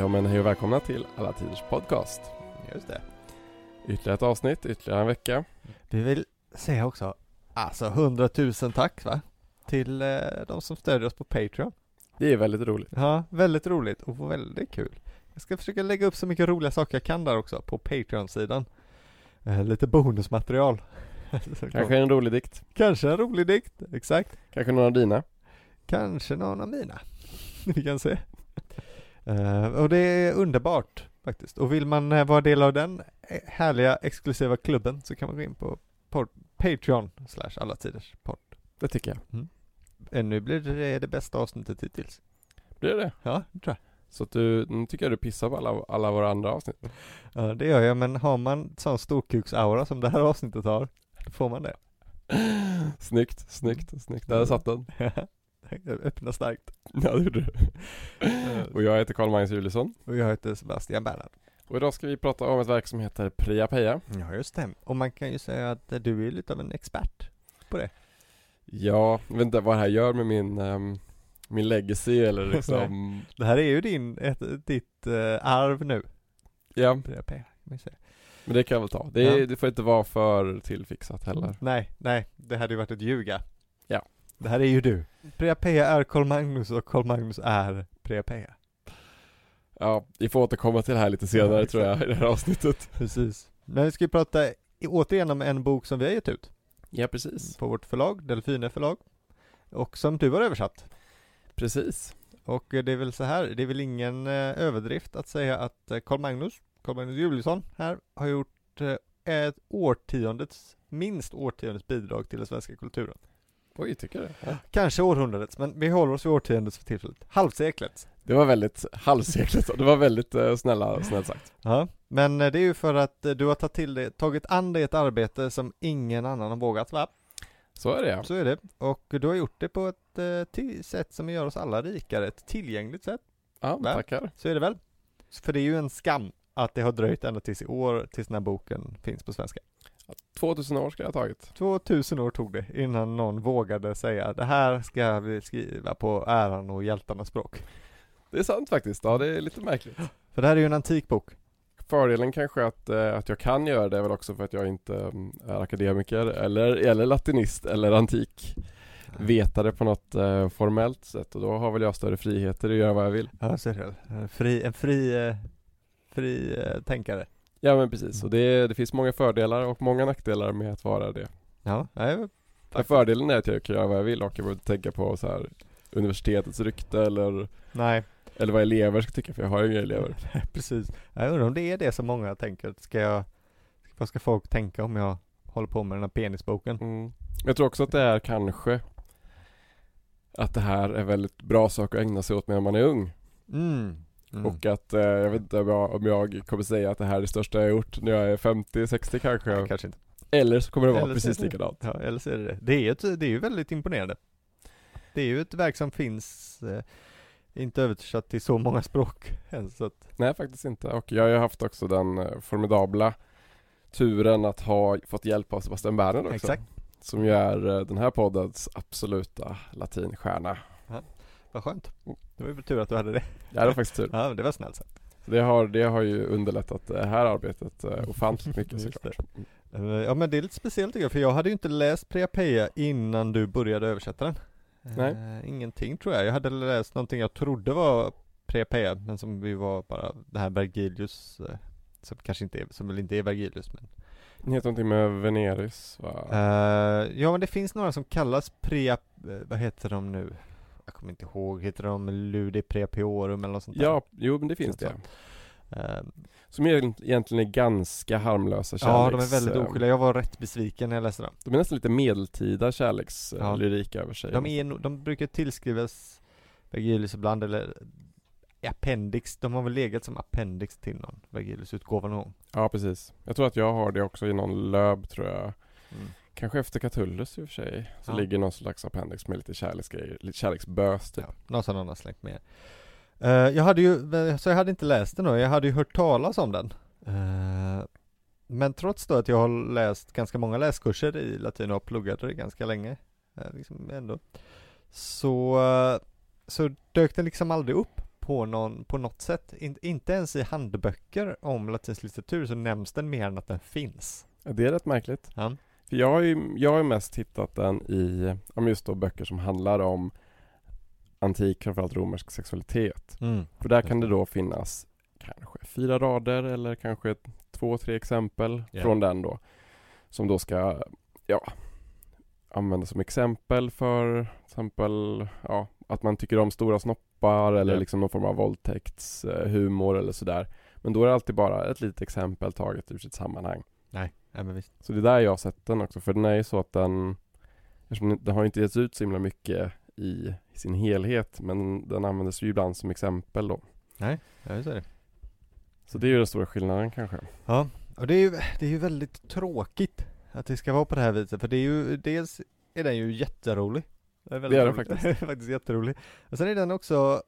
Ja men hej och välkomna till Alla Tiders Podcast. Just det. Ytterligare ett avsnitt, ytterligare en vecka. Vi vill säga också, alltså hundratusen tack va? Till eh, de som stödjer oss på Patreon. Det är väldigt roligt. Ja, väldigt roligt och väldigt kul. Jag ska försöka lägga upp så mycket roliga saker jag kan där också på Patreon-sidan. Eh, lite bonusmaterial. Kanske en rolig dikt. Kanske en rolig dikt, exakt. Kanske någon av dina. Kanske någon av mina. Vi kan se. Eh, och det är underbart faktiskt. Och vill man eh, vara del av den eh, härliga exklusiva klubben så kan man gå in på Patreon slash alla tiders podd. Det tycker jag. Ännu blir det det bästa avsnittet hittills. Blir det? Ja, det tror Så att du, nu tycker jag du pissar på alla, alla våra andra avsnitt. jag. Ja, det gör jag, men har man sån storkuksaura som det här avsnittet har, då får man det. Snyggt, snyggt, snyggt. Där satt den. Öppna starkt. Ja det gjorde du. Och jag heter Karl-Magnus Julisson. Och jag heter Sebastian Bernhard. Och idag ska vi prata om ett verk som heter Priapeia. Ja, just det. Och man kan ju säga att eh, du är lite av en expert på det. Ja, jag vet inte vad det här gör med min, ehm, min legacy eller liksom Det här är ju din, ett, ditt eh, arv nu. Ja, PRP, kan säga. men det kan jag väl ta. Det, är, Ja. det får inte vara för tillfixat heller. Nej, nej, det hade ju varit ett ljuga. Det här är ju du. Priapea är Carl Magnus och Carl Magnus är Priapea. Ja, vi får återkomma till det här lite senare Ja, tror jag i det här avsnittet. Precis. Men vi ska ju prata återigen om en bok som vi har gett ut. Ja, precis. På vårt förlag, Delfine förlag. Och som du har översatt. Precis. Och eh, det är väl så här, det är väl ingen eh, överdrift att säga att eh, Carl Magnus, Carl Magnus Juliusson här, har gjort eh, ett årtiondets, minst årtiondets bidrag till den svenska kulturen. Oj, tycker du? Ja. Kanske århundradets, men vi håller oss vid årtiondets för tillfället. Halvseklets. Det var väldigt halvseklet. Det var väldigt eh, snälla, snällt sagt. Ja, men eh, det är ju för att eh, du har tagit till det, tagit an dig ett arbete som ingen annan har vågat va? Så är det ja. Så är det. Och du har gjort det på ett eh, sätt som gör oss alla rikare, ett tillgängligt sätt. Ja, Va? tackar. Så är det väl? För det är ju en skam att det har dröjt ända tills i år tills den här boken finns på svenska. 2000 år ska jag ha tagit. 2000 år tog det innan någon vågade säga det här ska vi skriva på äran och hjältarnas språk. Det är sant faktiskt. Ja, det är lite märkligt. För det här är ju en antik bok. Fördelen kanske att, eh, att jag kan göra det är väl också för att jag inte mm, är akademiker eller, eller latinist eller antik vetare på något eh, formellt sätt och då har väl jag större friheter att göra vad jag vill. Ja, så är det. En fri, en fri, eh, fri tänkare. Ja men precis, och det, det finns många fördelar och många nackdelar med att vara det. Ja, nej, Men fördelen är att jag kan göra vad jag vill och jag behöver inte tänka på så här universitetets rykte eller, nej, eller vad elever ska tycka för jag har ju inga elever. precis. Jag undrar om det är det som många tänker. Ska jag, vad ska folk tänka om jag håller på med den här penisboken? Mm. Jag tror också att det är kanske att det här är väldigt bra sak att ägna sig åt medan man är ung. Mm. Mm. Och att, eh, jag vet inte om jag, om jag kommer säga att det här är det största jag har gjort när jag är 50-60 kanske. Ja, kanske inte. Eller så kommer det vara Eller precis det- likadant. Ja, eller så är det det. Det är ju, ett, det är ju väldigt imponerande. Det är ju ett verk som finns, eh, inte översatt till så många språk än, så att, Nej faktiskt inte. Och jag har ju haft också den eh, formidabla turen att ha fått hjälp av Sebastian Bernhard också. Exakt. Som ju är eh, den här poddens absoluta latinstjärna. vad skönt. Det var ju tur att du hade det. Jag hade faktiskt tur. Ja, det var snällt sagt. Det har, det har ju underlättat det här arbetet eh, ofantligt mycket såklart. Eh, Ja men det är lite speciellt tycker jag, för jag hade ju inte läst Priapeia innan du började översätta den. Nej. Eh, ingenting tror jag. Jag hade läst någonting jag trodde var Priapeia, men som vi var bara det här Vergilius, eh, som kanske inte är, som väl inte är Vergilius men Det heter någonting med Veneris va? Eh, ja men det finns några som kallas Prea, eh, vad heter de nu? Jag kommer inte ihåg, heter de Ludi Preapiorum eller något sånt där? Ja, jo men det finns det. Eh, Som egent- egentligen är ganska harmlösa kärleks... ja, de är väldigt eh, oskyldiga. Jag var rätt besviken när jag läste dem. De är nästan lite medeltida Ja. kärlekslyrik över sig. De, är, de brukar tillskrivas Vergilius ibland, eller appendix, de har väl legat som appendix till någon Vergilius-utgåva någon gång. Ja, precis. Jag tror att jag har det också i någon löb tror jag. Mm. Kanske efter Catullus i och för sig. Så Ja. ligger någon slags appendix med lite kärleksgrejer, lite kärleksbös typ. Ja, någon som någon har slängt med. Eh, jag hade ju, så jag hade inte läst den då, jag hade ju hört talas om den. Eh, men trots då att jag har läst ganska många läskurser i latin och har pluggat det ganska länge, eh, liksom ändå, så, eh, så dök den liksom aldrig upp på på, någon, på något sätt. In, inte ens i handböcker om latinsk litteratur så nämns den mer än att den finns. Ja, det är rätt märkligt. Ja. För jag har ju jag har mest hittat den i, just då böcker som handlar om antik, framförallt romersk sexualitet. Mm. För där kan det då finnas kanske fyra rader eller kanske två, tre exempel Ja. från den då. Som då ska, ja, användas som exempel för till exempel, ja, att man tycker om stora snoppar eller Ja. liksom någon form av våldtäktshumor eller sådär. Men då är det alltid bara ett litet exempel taget ur sitt sammanhang. Nej, nej men visst. Så det är där jag har sett den också, för den är ju så att den Eftersom den har inte getts ut så himla mycket i, i sin helhet Men den användes ju ibland som exempel då Ja, just det. Så det är ju den stora skillnaden kanske Ja, och det är ju, det är ju väldigt tråkigt att det ska vara på det här viset, för det är ju, dels är den ju jätterolig. Det är, väldigt Det är den roligt. faktiskt. faktiskt jätterolig. Och sen är den också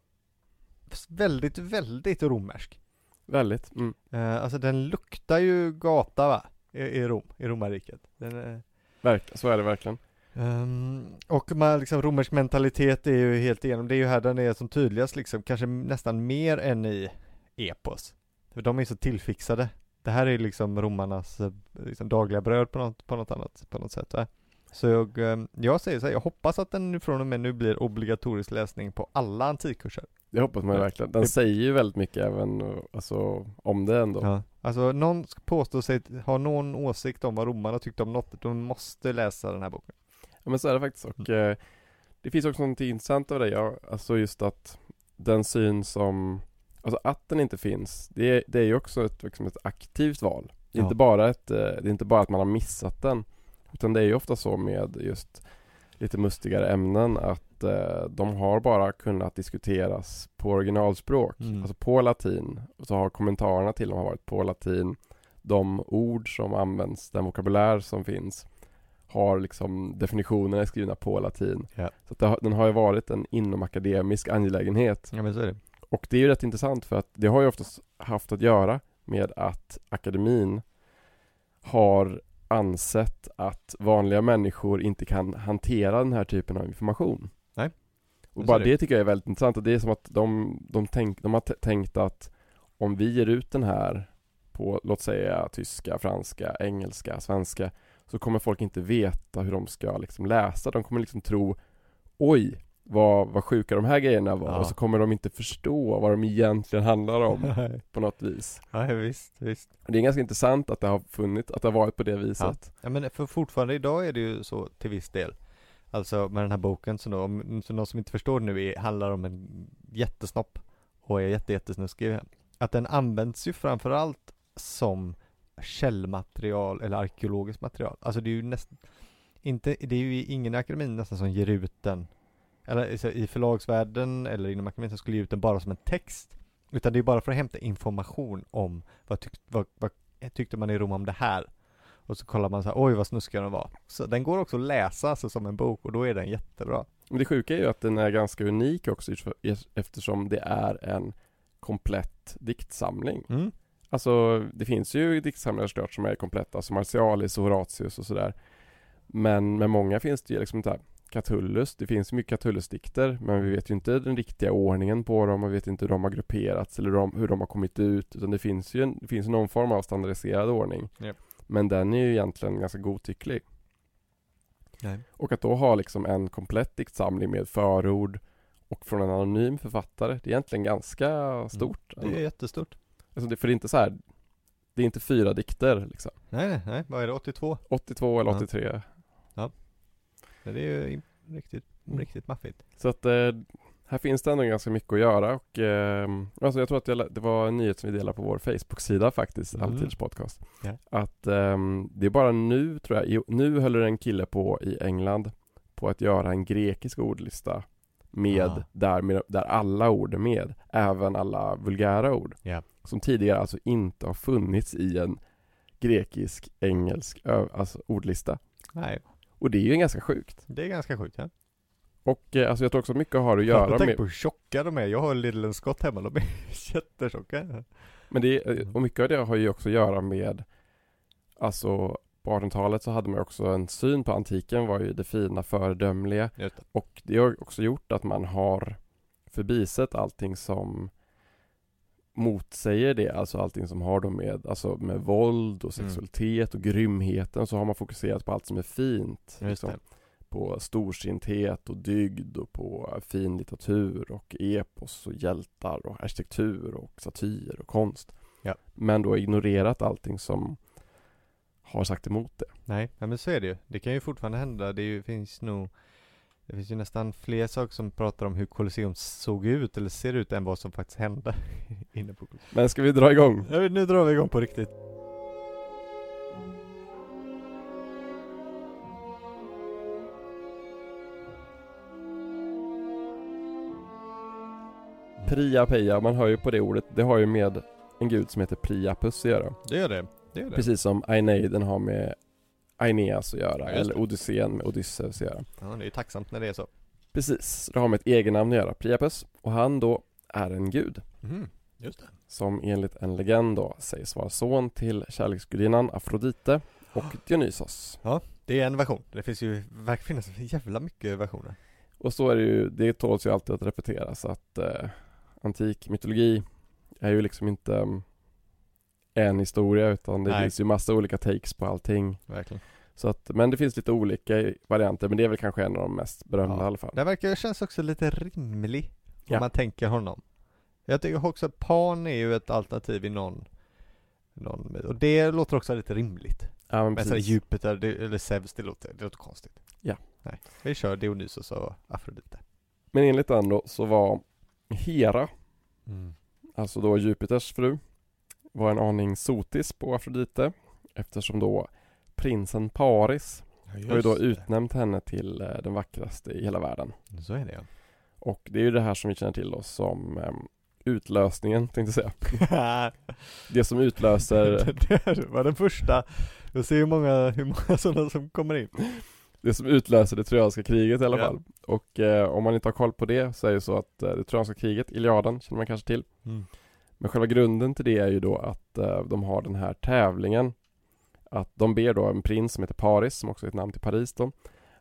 väldigt, väldigt romersk. Väldigt, mm. Eh, alltså den luktar ju gata va? I, i Rom, i romarriket. Den, Verk, så är det verkligen ehm, och man, liksom, romersk mentalitet är ju helt igenom, det är ju här den är som tydligast liksom, kanske nästan mer än i epos. För de är så tillfixade. Det här är liksom romarnas eh, liksom, dagliga bröd på något, på något annat, på något sätt. Va? Så jag, eh, jag säger så här, jag hoppas att den från och med nu blir obligatorisk läsning på alla antikkurser. Det hoppas man ju verkligen. Den säger ju väldigt mycket även alltså, om det ändå. Ja. Alltså någon ska påstå sig ha någon åsikt om vad romarna tyckte om något, de måste läsa den här boken. Ja men så är det faktiskt. Och eh, Det finns också något intressant av det, ja, alltså just att Den syn som Alltså att den inte finns Det är, det är ju också ett, liksom ett aktivt val. Det är, Ja. inte bara ett, eh, det är inte bara att man har missat den Utan det är ju ofta så med just Lite mustigare ämnen att eh, de har bara kunnat diskuteras på originalspråk Mm. Alltså på latin Och så har kommentarerna till dem har varit på latin De ord som används, den vokabulär som finns har liksom definitionerna skrivna på latin. Ja. Så det den har ju varit en inomakademisk angelägenhet. Ja men så är det. Och det är ju rätt intressant för att det har ju oftast haft att göra med att akademin har ansett att vanliga människor inte kan hantera den här typen av information. Nej. Och bara det. det tycker jag är väldigt intressant och det är som att de, de, tänk, de har tänkt att om vi ger ut den här på, låt säga tyska, franska, engelska, svenska så kommer folk inte veta hur de ska liksom läsa. De kommer liksom tro Oj, vad, vad sjuka de här grejerna var Ja. och så kommer de inte förstå vad de egentligen handlar om på något vis. ja visst, visst. Det är ganska intressant att det har funnits, att det har varit på det viset. Ja men för fortfarande idag är det ju så till viss del. Alltså med den här boken så, då, om, för någon som inte förstår nu är, handlar om en jättesnopp och är jättejättesnuskig. Att den används ju framförallt som källmaterial eller arkeologiskt material. Alltså det är ju nästan inte, det är ju ingen i akademin nästan som ger ut den eller så i förlagsvärlden eller inom akademin som skulle ge ut den bara som en text. Utan det är bara för att hämta information om vad, tyck, vad, vad tyckte man i Rom om det här. Och så kollar man så här, oj vad snuskiga de var. Så den går också att läsa alltså, som en bok och då är den jättebra. Men det sjuka är ju att den är ganska unik också eftersom det är en komplett diktsamling. Mm. Alltså det finns ju diktsamlingar såklart som är kompletta som Martialis och Horatius och sådär. Men med många finns det ju liksom här Catullus, det finns mycket Catullus-dikter men vi vet ju inte den riktiga ordningen på dem och vi vet inte hur de har grupperats eller hur de, hur de har kommit ut utan det finns ju en, det finns någon form av standardiserad ordning. Japp. Men den är ju egentligen ganska godtycklig. Nej. Och att då ha liksom en komplett diktsamling med förord och från en anonym författare, det är egentligen ganska stort. Det är jättestort. Alltså det, för det är inte så här Det är inte fyra dikter liksom Nej, nej, vad är det, 82? 82 eller Ja. 83 Det är ju riktigt, Mm. riktigt maffigt. Så att eh, här finns det ändå ganska mycket att göra och eh, alltså jag tror att lä- det var en nyhet som vi delade på vår Facebook-sida faktiskt, Mm. Alltiders podcast. Ja. Att ehm, det är bara nu tror jag, nu håller en kille på i England på att göra en grekisk ordlista med, Ah. där, med där alla ord är med, även alla vulgära ord. Ja. Som tidigare alltså inte har funnits i en grekisk, engelsk alltså ordlista. Nej, Och det är ju ganska sjukt. det är ganska sjukt. Ja? Och eh, alltså jag tror också mycket har att göra med på hur tjocka de är. Jag har Little Scott hemma, de är jättetjocka. Men det, är- och mycket av det har ju också att göra med Alltså på 1800-talet så hade man också en syn på antiken var ju det fina föredömliga det. och det har också gjort att man har förbisett allting som motsäger det, alltså allting som har då med, alltså med våld och Mm. sexualitet och grymheten så har man fokuserat på allt som är fint. Liksom. På storsinthet och dygd och på fin litteratur och epos och hjältar och arkitektur och satir och konst. Ja. Men då ignorerat allting som har sagt emot det. Nej, ja, men så är det ju. Det kan ju fortfarande hända. Det ju, finns nog Det finns ju nästan fler saker som pratar om hur Colosseum såg ut eller ser ut än vad som faktiskt hände inne på Colosseum. Men ska vi dra igång? Ja, nu drar vi igång på riktigt. Priapeia, man hör ju på det ordet, det har ju med en gud som heter Priapus att göra. Det gör det. Det gör det. Precis som Aeneiden har med Aeneas att göra, Ja, eller. Odysseen med Odysseus att göra. Ja, det är ju tacksamt när det är så. Precis, det har med ett egennamn att göra, Priapus. Och han då är en gud. Mm, just det. Som enligt en legend då sägs vara son till kärleksgudinnan Afrodite och Dionysos. Det är en version. Det finns ju, verkar finnas jävla mycket versioner. Och så är det ju, det tåls ju alltid att repeteras att eh, antik mytologi är ju liksom inte mm, en historia utan det Nej. finns ju massa olika takes på allting. Verkligen. Så att, men det finns lite olika varianter men det är väl kanske en av de mest berömda Ja. i alla fall. Det verkar, känns också lite rimlig. Om Ja. man tänker honom. Jag tycker också att Pan är ju ett alternativ i någon, någon och det låter också lite rimligt. Ja men Men precis. Jupiter det, eller Zeus, det låter, det låter konstigt. Ja. Nej. Vi kör Dionysos och Afrodite. Men enligt den då så var Hera, Mm. alltså då Jupiters fru, var en aning sotis på Afrodite eftersom då prinsen Paris har ju då utnämnt henne till eh, den vackraste i hela världen. Så är det ja. Och det är ju det här som vi känner till då som em, utlösningen tänkte jag säga. Det som utlöser, det var den första. Jag ser hur många, hur många sådana som kommer in. Det som utlöser det trojanska kriget i alla Ja. fall. Och eh, om man inte har koll på det så är det så att eh, det trojanska kriget, Iliaden, känner man kanske till. Mm. Men själva grunden till det är ju då att eh, de har den här tävlingen Att de ber då en prins som heter Paris, som också är ett namn till Paris då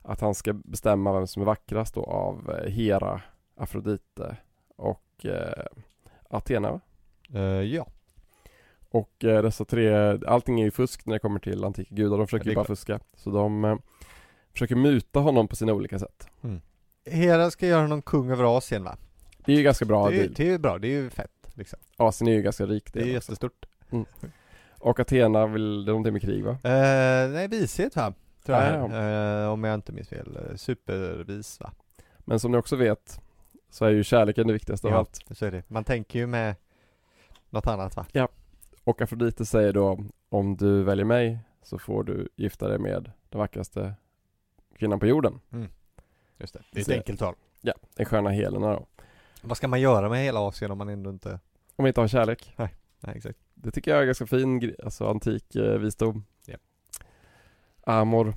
Att han ska bestämma vem som är vackrast då av eh, Hera, Afrodite och eh, Athena? Eh, ja. Och eh, dessa tre, allting är ju fusk när det kommer till antika gudar, de försöker Ja, ju bara klart. fuska Så de försöker muta honom på sina olika sätt Hera ska göra någon kung över Asien va? Det är ju ganska bra det, är, deal det är ju bra, det är ju fett liksom. Asien är ju ganska rik Det är också. jättestort. Och Athena vill, det är någonting med krig va? Eh, nej, vishet va? Tror jag. Ja, Eh, om jag inte minns fel. Eh, Supervis va? Men som ni också vet så är ju kärleken det viktigaste av Ja. allt. Så är det. Man tänker ju med något annat va? Och Afrodite säger då om du väljer mig så får du gifta dig med den vackraste kvinnan på jorden. Just det. Det är ett Så- enkelt tal. Ja, den sköna Helena då. Vad ska man göra med hela Asien om man ändå inte... Om vi inte har kärlek. Nej, exakt. Det tycker jag är ganska fin, alltså antik eh, visdom. Ja. Amor,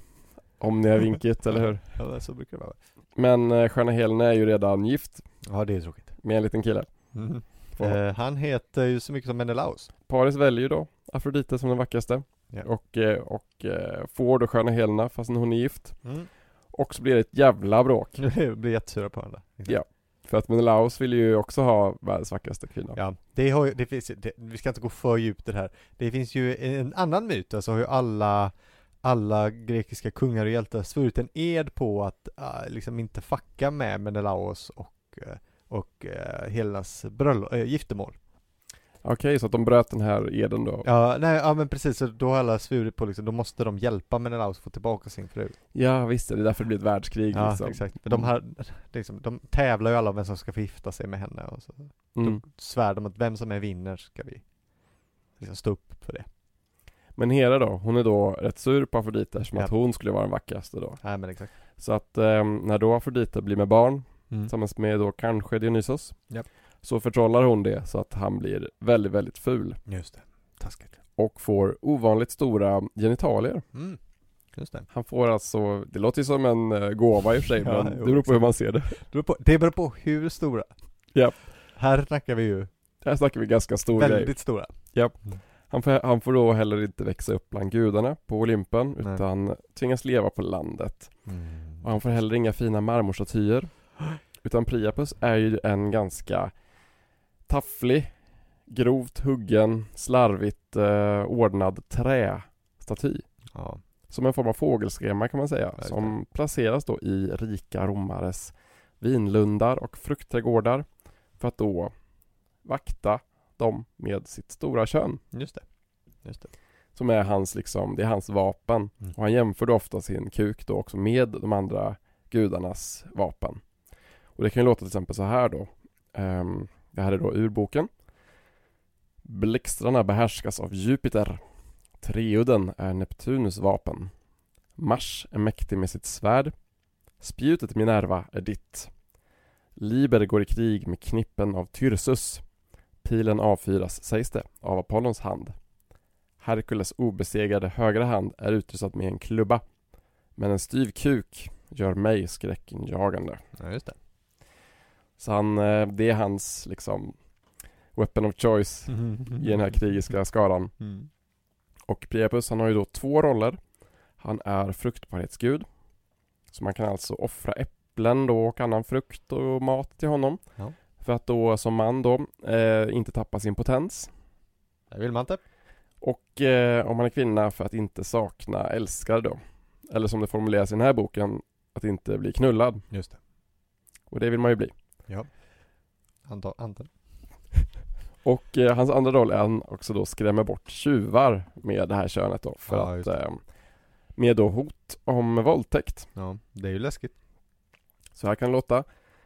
omnia vincit, eller hur? Ja, så brukar det vara. Men eh, sköna Helena är ju redan gift Ja, det är tråkigt. med en liten kille. Mm. Eh, han heter ju så mycket som Menelaus. Paris väljer ju då Afrodite som den vackraste. Ja. Och, eh, och eh, får då sköna Helena fastän hon är gift. Mm. Och så blir det ett jävla bråk. Blir jättesura på varandra. Ja. För att Menelaus vill ju också ha världens vackraste kvinna. Ja, det har ju, det finns det, vi ska inte gå för djupt i det här. Det finns ju en annan myt, alltså har ju alla alla grekiska kungar och hjältar svurit en ed på att äh, liksom inte fucka med Menelaos och, och äh, Helenas äh, giftermål. Okej, så att de bröt den här eden då? Ja, nej, ja men precis, så då har alla svurit på liksom, då måste de hjälpa Menelaos att få tillbaka sin fru. Ja, visst det är därför det blir ett världskrig Ja, liksom. exakt. Men de, här, liksom, de tävlar ju alla om vem som ska få gifta sig med henne och så Mm. då svär de att vem som är vinner ska vi liksom stå upp för det. Men Hera då, hon är då rätt sur på Afrodite eftersom Ja. att hon skulle vara den vackraste då. Nej men exakt. Så att ehm, när då Afrodite blir med barn, Mm. tillsammans med då kanske Dionysos, Japp. Så förtrollar hon det så att han blir väldigt, väldigt ful. Just det. Taskigt. Och får ovanligt stora genitalier. Mm. Just det. Han får alltså, det låter ju som en eh, gåva i och för sig, Ja, men det beror på hur man ser det. Det beror på, det beror på hur stora. Japp. Här snackar vi ju Här snackar vi ganska stor väldigt grej. stora. Han får, han får då heller inte växa upp bland gudarna på Olympen, Nej. utan tvingas leva på landet. Och han får heller inga fina marmorstatyer. Utan Priapus är ju en ganska tafflig grovt huggen, slarvigt eh, ordnad trästaty. Ja. Som en form av fågelskrämma kan man säga, Verkligen. som placeras då i rika romares vinlundar och fruktträdgårdar för att då vakta dem med sitt stora kön. Just det. Just det. Som är hans liksom, det är hans vapen. Mm. Och han jämför då ofta sin kuk då också med de andra gudarnas vapen. Och det kan ju låta till exempel så här då. Ehm, det här är då ur boken. Blixtrarna behärskas av Jupiter. Treudden är Neptunus vapen. Mars är mäktig med sitt svärd. Spjutet Minerva är ditt. Liber går i krig med knippen av Tyrsus. Pilen avfyras, sägs det, av Apollons hand. Herkules obesegrade högra hand är utrustad med en klubba. Men en styv kuk gör mig skräckinjagande. Ja, just det. Så han, eh, det är hans liksom Weapon of choice i den här krigiska skaran. Mm. Och Priapus han har ju då två roller. Han är fruktbarhetsgud. Så man kan alltså offra äpplen då och annan frukt och mat till honom. Ja. För att då som man då eh, inte tappa sin potens. Det vill man inte. Och eh, om man är kvinna för att inte sakna älskare då. Eller som det formuleras i den här boken, att inte bli knullad. Just det. Och det vill man ju bli. Anta, anta. Och eh, hans andra roll är han också då skrämmer bort tjuvar med det här könet då. För Ja, att eh, med då hot om våldtäkt. Ja, det är ju läskigt. Så här kan det låta.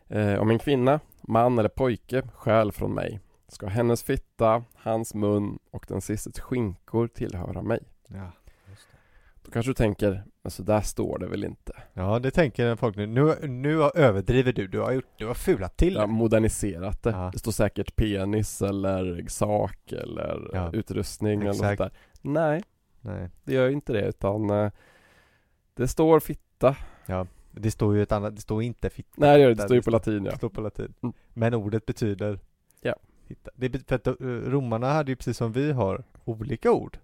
Eh, om en kvinna, man eller pojke stjäl från mig ska hennes fitta, hans mun och den sistes skinkor tillhöra mig. Ja, just det. Då kanske du tänker, men så där står det väl inte? Ja, det tänker folk nu. Nu, nu överdriver du. Du har, gjort, du har fulat till det. moderniserat det. Ja. Det står säkert penis eller sak eller Ja. utrustning eller något Exakt. där. Nej, Nej. det gör ju inte det utan eh, det står fitta. Det står ju ett annat, det står inte fitta. Nej det gör det, det står ju det på latin Det ja. står på latin. Mm. Men ordet betyder Ja. hitta. Det för att eh, romarna hade ju precis som vi har olika ord.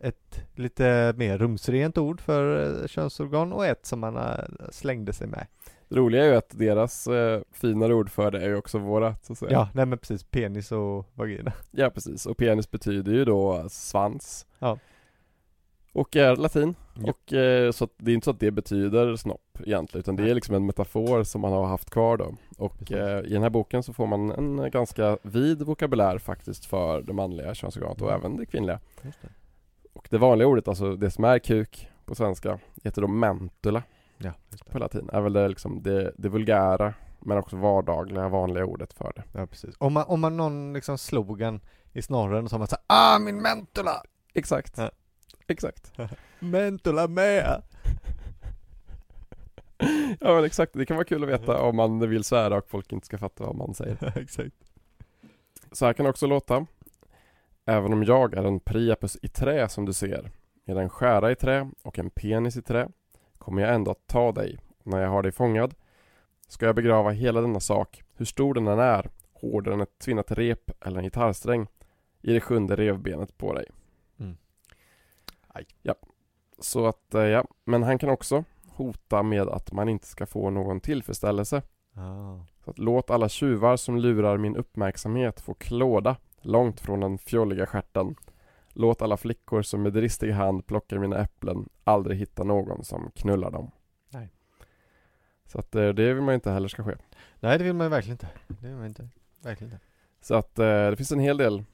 Ett lite mer rumsrent ord för eh, könsorgan och ett som man eh, slängde sig med. Det roliga är ju att deras eh, finare ord för det är ju också vårat så att säga. Ja, nej men precis. Penis och vagina. Ja precis, och penis betyder ju då svans. Ja. Och är latin. Ja. Och eh, så att det är inte så att det betyder snopp egentligen, utan det är liksom en metafor som man har haft kvar då. Och eh, i den här boken så får man en ganska vid vokabulär faktiskt för det manliga könsorganet och Mm. även det kvinnliga. Det. Och det vanliga ordet, alltså det som är kuk på svenska, heter då mentula Ja, på latin. Är väl det, liksom det, det vulgära, men också vardagliga, vanliga ordet för det. Ja, precis. Om man, om man någon liksom slogan i snorren så har man såhär Ah min mentula! Exakt. Ja. Exakt. Mentula med! Ja men exakt, det kan vara kul att veta om man vill svära och folk inte ska fatta vad man säger. Exakt. Så här kan det också låta. Även om jag är en Priapus i trä som du ser, med en skära i trä och en penis i trä, kommer jag ändå att ta dig. När jag har dig fångad ska jag begrava hela denna sak, hur stor den än är, hårdare än ett tvinnat rep eller en gitarrsträng, i det sjunde revbenet på dig. Mm. Ja. Så att, eh, ja, men han kan också hota med att man inte ska få någon tillfredsställelse. Ah. Så att låt alla tjuvar som lurar min uppmärksamhet få klåda långt från den fjolliga stjärten. Låt alla flickor som med dristig hand plockar mina äpplen aldrig hitta någon som knullar dem. Nej. Så att eh, det vill man ju inte heller ska ske. Nej det vill man ju verkligen inte. Det vill man inte. Verkligen inte. Så att eh, det finns en hel del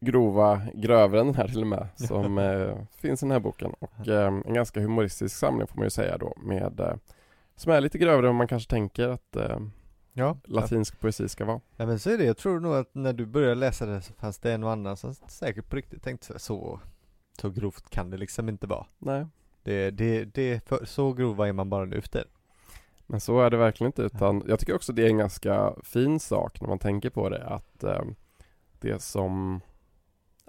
grova, grövre än den här till och med, som eh, finns i den här boken. Och eh, en ganska humoristisk samling får man ju säga då, med eh, som är lite grövre än man kanske tänker att Ja. latinsk poesi ska vara. Ja men så är det. Jag tror nog att när du började läsa det så fanns det en och annan som säkert på riktigt tänkte så, så, grovt kan det liksom inte vara. Nej, Det, det, det, för, så grova är man bara nu efter. Men så är det verkligen inte utan jag tycker också det är en ganska fin sak när man tänker på det att eh, det som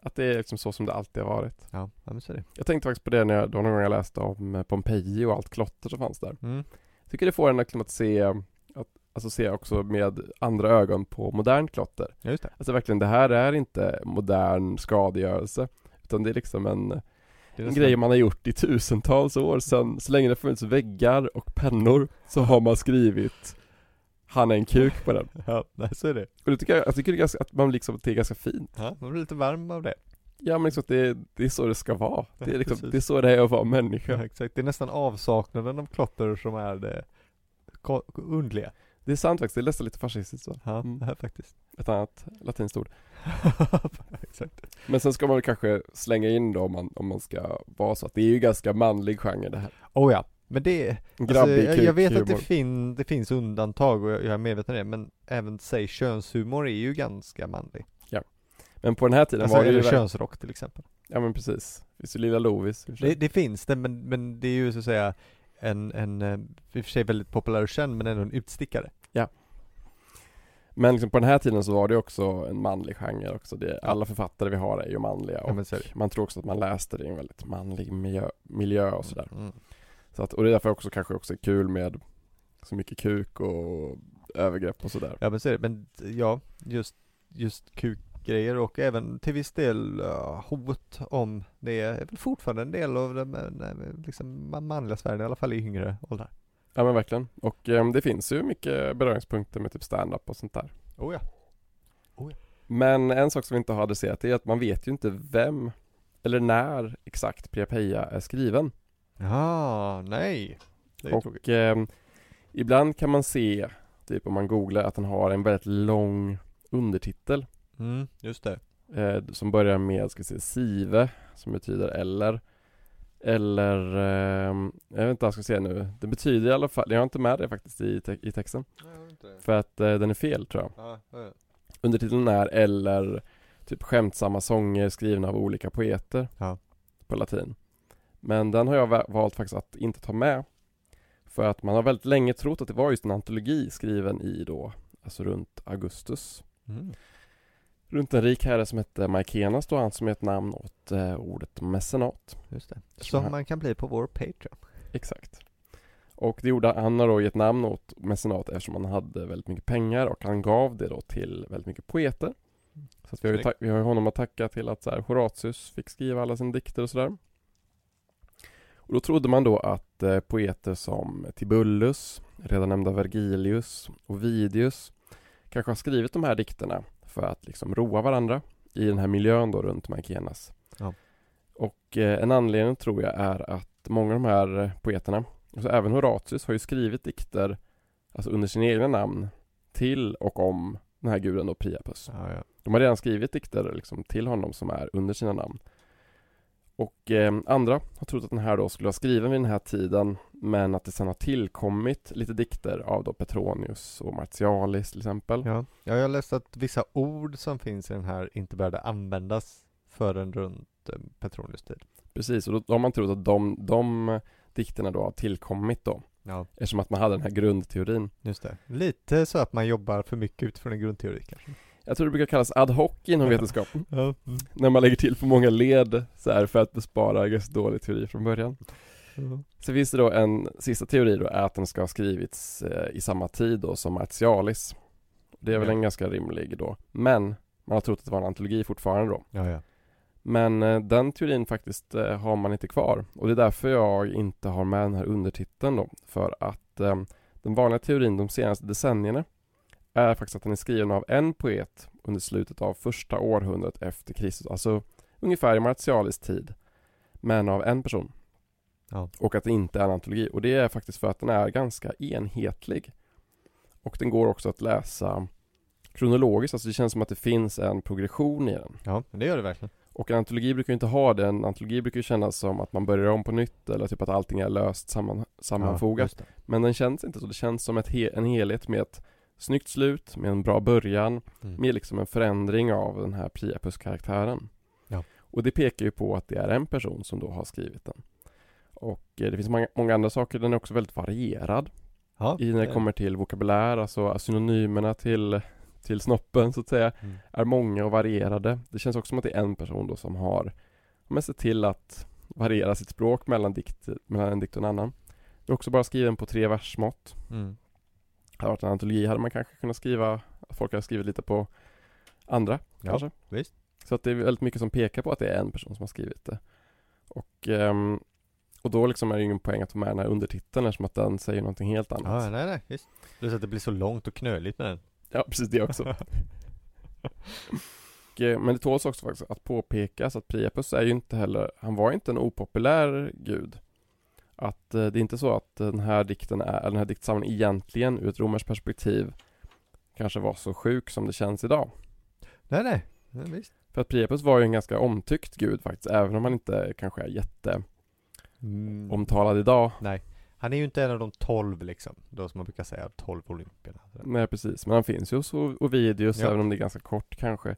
att det är liksom så som det alltid har varit. Ja, ja men så är det. Jag tänkte faktiskt på det när jag, då någon gång jag läste om eh, Pompeji och allt klotter som fanns där. Mm. Jag tycker det får en liksom att se Alltså se också med andra ögon på modernt klotter. Ja just det. Alltså verkligen, det här är inte modern skadegörelse. Utan det är liksom en, en grej man har gjort i tusentals år. Sen, så länge det funnits väggar och pennor så har man skrivit Han är en kuk på den. Ja, så är det. Och det tycker jag, jag tycker det ganska, att man liksom, det är ganska fint. Ja, man blir lite varm av det. Ja men liksom det, det är så det ska vara. Det är Ja, liksom, det är så det är att vara Ja, människa. exakt. Det är nästan avsaknaden av klotter som är det underliga. Det är sant faktiskt, det är nästan lite fascistiskt så. Ja, Mm. faktiskt. Ett annat latinskt ord. exakt. Men sen ska man väl kanske slänga in då om man, om man ska vara så att det är ju ganska manlig genre det här. Oh ja, men det, En alltså, jag, jag vet att det, fin, det finns undantag och jag, jag är medveten om det, men även säg könshumor är ju ganska manlig. Men på den här tiden Alltså, var det ju könsrock till exempel. Ja men precis. Det finns ju Lilla Lovis. Det, det finns det, men, men det är ju så att säga en, en, eh, i och för sig väldigt populär och känd, men ändå en utstickare. Men liksom på den här tiden så var det också en manlig genre också. Det, alla författare vi har är ju manliga Ja, och det. man tror också att man läste det i en väldigt manlig miljö, miljö och sådär. Mm. Så att, och det är därför också kanske också är kul med så mycket kuk och övergrepp och sådär. Ja men så är det, men ja, just, just kukgrejer och även till viss del uh, hot om det är väl fortfarande en del av den eh, liksom man- manliga Sverige, i alla fall i yngre åldrar. Ja men verkligen. Och ehm, det finns ju mycket beröringspunkter med typ stand-up och sånt där. Oh ja. Men en sak som vi inte har adresserat är att man vet ju inte vem eller när exakt Pia Peja är skriven. Ja, nej. Det är. Och ehm, ibland kan man se, typ om man googlar, att den har en väldigt lång undertitel. Mm, just det. Eh, som börjar med, ska vi se, Sive, som betyder eller. Eller, ehm, jag vet inte vad jag ska säga nu. Det betyder i alla fall, jag har inte med det faktiskt i, te- i texten. För att eh, den är fel tror jag. Ja, ja. Undertiteln är eller typ skämtsamma sånger skrivna av olika poeter Ja. på latin. Men den har jag va- valt faktiskt att inte ta med. För att man har väldigt länge trott att det var just en antologi skriven i då, alltså runt Augustus. Mm. Runt en rik herre som hette Maikenas då, han som är ett namn åt eh, ordet mecenat. Just det. Som här. man kan bli på vår Patreon. Exakt. Och det gjorde han då gett namn åt mecenat eftersom han hade väldigt mycket pengar och han gav det då till väldigt mycket poeter. Så att vi, har ju vi har honom att tacka till att så här, Horatius fick skriva alla sina dikter och sådär. Och då trodde man då att eh, poeter som Tibullus, redan nämnda Vergilius, Ovidius kanske har skrivit de här dikterna för att liksom roa varandra i den här miljön då runt Maikenas. Ja. Och eh, en anledning tror jag är att många av de här poeterna, alltså även Horatius har ju skrivit dikter alltså under sina egna namn till och om den här guden då Priapus. Ja, ja. De har redan skrivit dikter liksom till honom som är under sina namn. Och eh, andra har trott att den här då skulle vara skriven vid den här tiden men att det sen har tillkommit lite dikter av då Petronius och Martialis till exempel. Ja. ja, jag har läst att vissa ord som finns i den här inte började användas förrän runt eh, Petronius tid. Precis, och då, då har man trott att de, de dikterna då har tillkommit då Ja, eftersom att man hade den här grundteorin. just det. Lite så att man jobbar för mycket utifrån en grundteori kanske. Jag tror det brukar kallas ad hoc inom vetenskapen. Ja. Mm. När man lägger till för många led så här för att bespara ganska dålig teori från början. Så finns det då en sista teori då, är att den ska ha skrivits eh, i samma tid då som Martialis. Det är väl en ganska rimlig då. Men man har trott att det var en antologi fortfarande då. Ja, ja. Men eh, den teorin faktiskt eh, har man inte kvar. Och det är därför jag inte har med den här undertiteln då. För att eh, den vanliga teorin de senaste decennierna är faktiskt att den är skriven av en poet under slutet av första århundradet efter Kristus. Alltså ungefär i Martialis tid. Men av en person. Ja. Och att det inte är en antologi. Och det är faktiskt för att den är ganska enhetlig. Och den går också att läsa kronologiskt. Alltså det känns som att det finns en progression i den. Ja, det gör det verkligen. Och en antologi brukar ju inte ha det. En antologi brukar ju kännas som att man börjar om på nytt eller typ att allting är löst samman, sammanfogat. Ja. Men den känns inte så. Det känns som he- en helhet med ett snyggt slut, med en bra början, Mm. med liksom en förändring av den här Priapus-karaktären. Ja. Och det pekar ju på att det är en person som då har skrivit den. Och eh, det finns många, många andra saker. Den är också väldigt varierad Ja, i när det kommer till vokabulär, alltså synonymerna till, till snoppen så att säga Mm. är många och varierade. Det känns också som att det är en person då som har men sett till att variera sitt språk mellan, dikt, mellan en dikt och en annan. Det är också bara skriven på tre versmått. Mm. Hade varit en antologi hade man kanske kunnat skriva, folk har skrivit lite på andra Ja, kanske. visst. Så att det är väldigt mycket som pekar på att det är en person som har skrivit det. Och, ehm, Och då liksom är det ingen poäng att ta med den här undertiteln eftersom att den säger någonting helt annat. Ja, nej, nej, visst. Plus att det blir så långt och knöligt med den. Ja, precis det också. och, eh, men det tåls också faktiskt att påpekas att Priapus är ju inte heller, han var inte en opopulär gud. Att eh, det är inte så att den här dikten är, eller den här diktsamlingen egentligen ur ett romerskt perspektiv kanske var så sjuk som det känns idag. Nej, nej, nej visst. För att Priapus var ju en ganska omtyckt gud faktiskt, även om han inte kanske är jätte Mm. omtalad idag. Nej. Han är ju inte en av de tolv liksom, då som man brukar säga, tolv olympierna. Nej precis, men han finns ju hos Ovidius Ja. även om det är ganska kort kanske.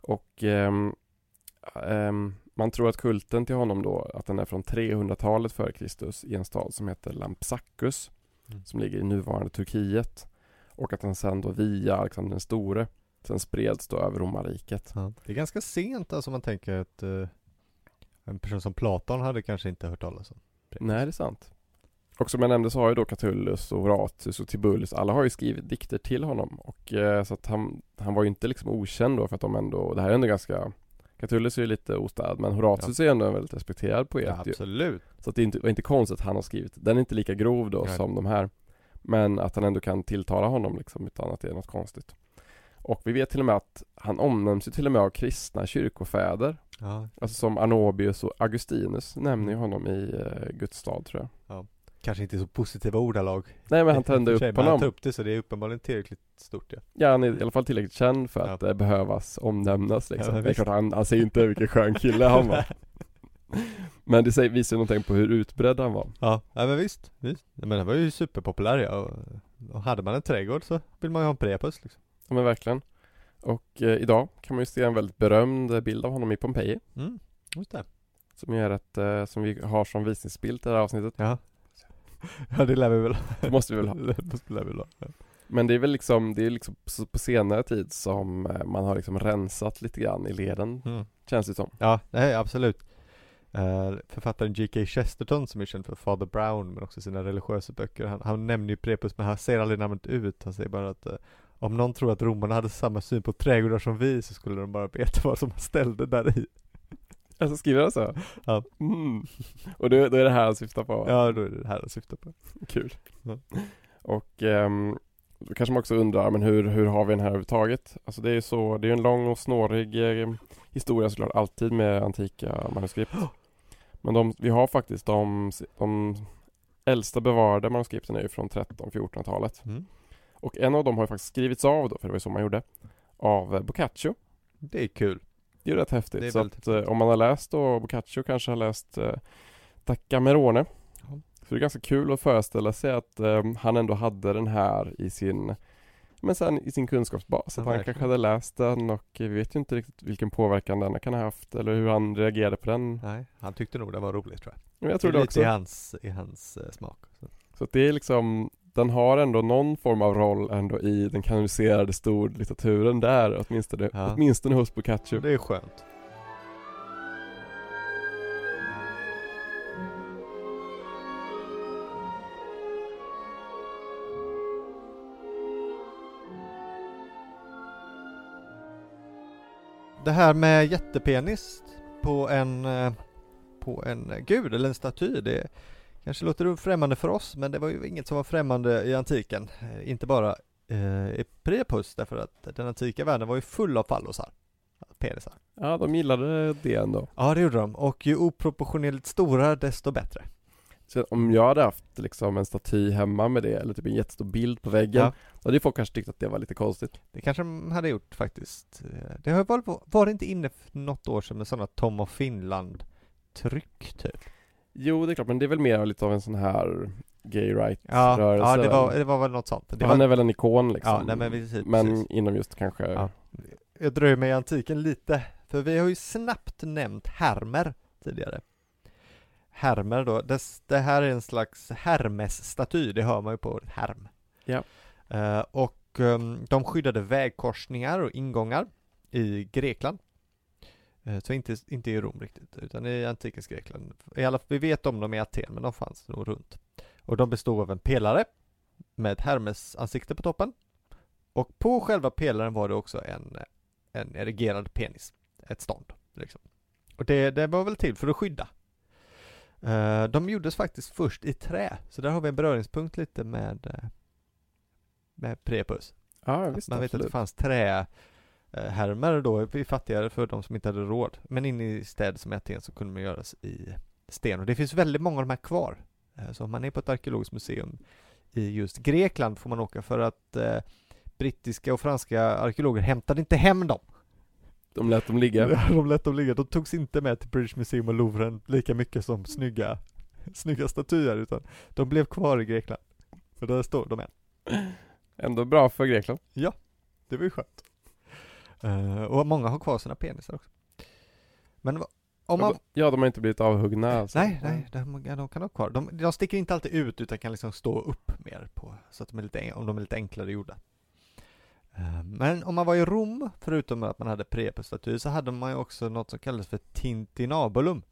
Och ehm, ehm, man tror att kulten till honom då, att den är från 300-talet före Kristus i en stad som heter Lampsacus Mm. som ligger i nuvarande Turkiet. Och att den sen då via Alexander den store sen spreds då över romarriket. Ja. Det är ganska sent alltså man tänker att eh, en person som Platon hade kanske inte hört talas om. Nej, det är sant. Och som jag nämnde så har ju då Catullus och Horatius och Tibullus, alla har ju skrivit dikter till honom. Och eh, så att han, han var ju inte liksom okänd då för att de ändå, det här är ändå ganska Catullus är ju lite ostäd men Horatius är ändå en väldigt respekterad poet Ja, ju. absolut. Så att det är inte, var inte konstigt att han har skrivit, den är inte lika grov då Nej. som de här. Men att han ändå kan tilltala honom liksom utan att det är något konstigt. Och vi vet till och med att han omnämns ju till och med av kristna kyrkofäder. Ja. Alltså som Arnobius och Augustinus nämner ju honom i eh, Guds stad tror jag. Kanske inte så positiva ordalag. Nej men han tände I upp men Han honom. tar upp det så det är uppenbarligen tillräckligt stort ja. Ja han är i alla fall tillräckligt känd för Ja. att det behövas omnämnas liksom. Ja, det är klart han, han säger inte vilken skön kille han var. Men det säger, visar ju någonting på hur utbredd han var. Ja, ja men visst, visst. Men han var ju superpopulär ja. Och, och hade man en trädgård så vill man ju ha en prepus liksom. Ja men verkligen. Och eh, idag kan man ju se en väldigt berömd bild av honom i Pompeji. Mm, just det. Som är ett, eh, som vi har som visningsbild till det här avsnittet. Ja. Ja det lär vi väl Det måste vi väl ha. Det måste lär vi väl ha. Men det är väl liksom, det är liksom på- senare tid som eh, man har liksom rensat lite grann i leden. Mm. Känns det som. Ja, nej absolut. Eh, författaren G.K. Chesterton som är känd för Father Brown men också sina religiösa böcker. Han, han nämner ju Prepus men han säger aldrig namnet ut. Han säger bara att eh, om någon tror att romarna hade samma syn på trädgårdar som vi så skulle de bara veta vad som ställde där i. Alltså skriver han så? Ja. Mm. Och då, då är det här han syftar på? Ja, då är det det här jag syftar på. Kul. Ja. Och ehm, då kanske man också undrar, men hur, hur har vi den här överhuvudtaget? Alltså det är ju så, det är en lång och snårig eh, historia såklart, alltid med antika manuskript. Men de, vi har faktiskt de, de äldsta bevarade manuskripten är ju från 13-1400-talet. Mm. Och en av dem har ju faktiskt skrivits av då, för det var ju så man gjorde, av Boccaccio. Det är kul. Det är ju rätt häftigt. Det så att eh, om man har läst då Boccaccio kanske har läst eh, Taccamerone. Ja. Så det är ganska kul att föreställa sig att eh, han ändå hade den här i sin men sen i sin kunskapsbas. Ja, att han kanske hade läst den och vi vet ju inte riktigt vilken påverkan den kan ha haft eller hur han reagerade på den. Nej, han tyckte nog det var roligt tror jag. Men jag tror det är också. lite i hans, i hans eh, smak. Så. Så det är liksom den har ändå någon form av roll ändå i den kanoniserade storlitteraturen där åtminstone, Ja. åtminstone hos Boccaccio. Det är skönt. Det här med jättepenis på en, eh, på en gud eller en staty, det kanske låter främmande för oss, men det var ju inget som var främmande i antiken. Eh, Inte bara eh, i Priapus, därför att den antika världen var ju full av fallosar, penisar. Ja, de gillade det ändå. Ja det gjorde de, och ju oproportionerligt stora desto bättre. Så om jag hade haft liksom en staty hemma med det, eller typ en jättestor bild på väggen, Ja. då hade ju folk kanske tyckt att det var lite konstigt. Det kanske de hade gjort faktiskt. Eh, Det har varit, var det inte inne för något år sedan med sådana Tom of Finland tryck typ? Jo, det är klart, men det är väl mer lite av en sån här gay rights Ja, ja det, var, det var väl något sånt. Det Han var, är väl en ikon liksom. Ja, nej, men precis, men precis. inom just kanske, Ja. Jag dröjer mig i antiken lite, för vi har ju snabbt nämnt Hermer tidigare. Hermer då, det, det här är en slags Hermes-staty, det hör man ju på ordet Herm. Ja. Eh, och ehm, de skyddade vägkorsningar och ingångar i Grekland. Eh, så inte, inte i Rom riktigt, utan i antikens Grekland. I alla, vi vet om dem i Aten, men de fanns nog runt. Och de bestod av en pelare med ett Hermes ansikte på toppen. Och på själva pelaren var det också en, en erigerad penis, ett stånd. Liksom. Och det, det var väl till för att skydda. Eh, de gjordes faktiskt först i trä, så där har vi en beröringspunkt lite med, eh, med Prepus. Ja, visst, Man vet att det absolut. fanns trähärmar då, i fattigare för de som inte hade råd. Men inne i städer som Aten så kunde man göras i sten. Och det finns väldigt många av de här kvar. Eh, Så om man är på ett arkeologiskt museum i just Grekland får man åka för att eh, brittiska och franska arkeologer hämtade inte hem dem. De lät dem ligga. de lät dem ligga. De togs inte med till British Museum och Louvren lika mycket som snygga, snygga statyer utan de blev kvar i Grekland. För där står de än. Ändå bra för Grekland. Det var ju skönt. Eh, och många har kvar sina penisar också. Men om man... Ja, de har inte blivit avhuggna alltså. Nej, nej, de, de kan ha kvar. De, de sticker inte alltid ut utan kan liksom stå upp mer på, så att de är lite, om de är lite enklare gjorda. Eh, Men om man var i Rom, förutom att man hade Prepus-statyer, så hade man ju också något som kallades för Tintinabulum.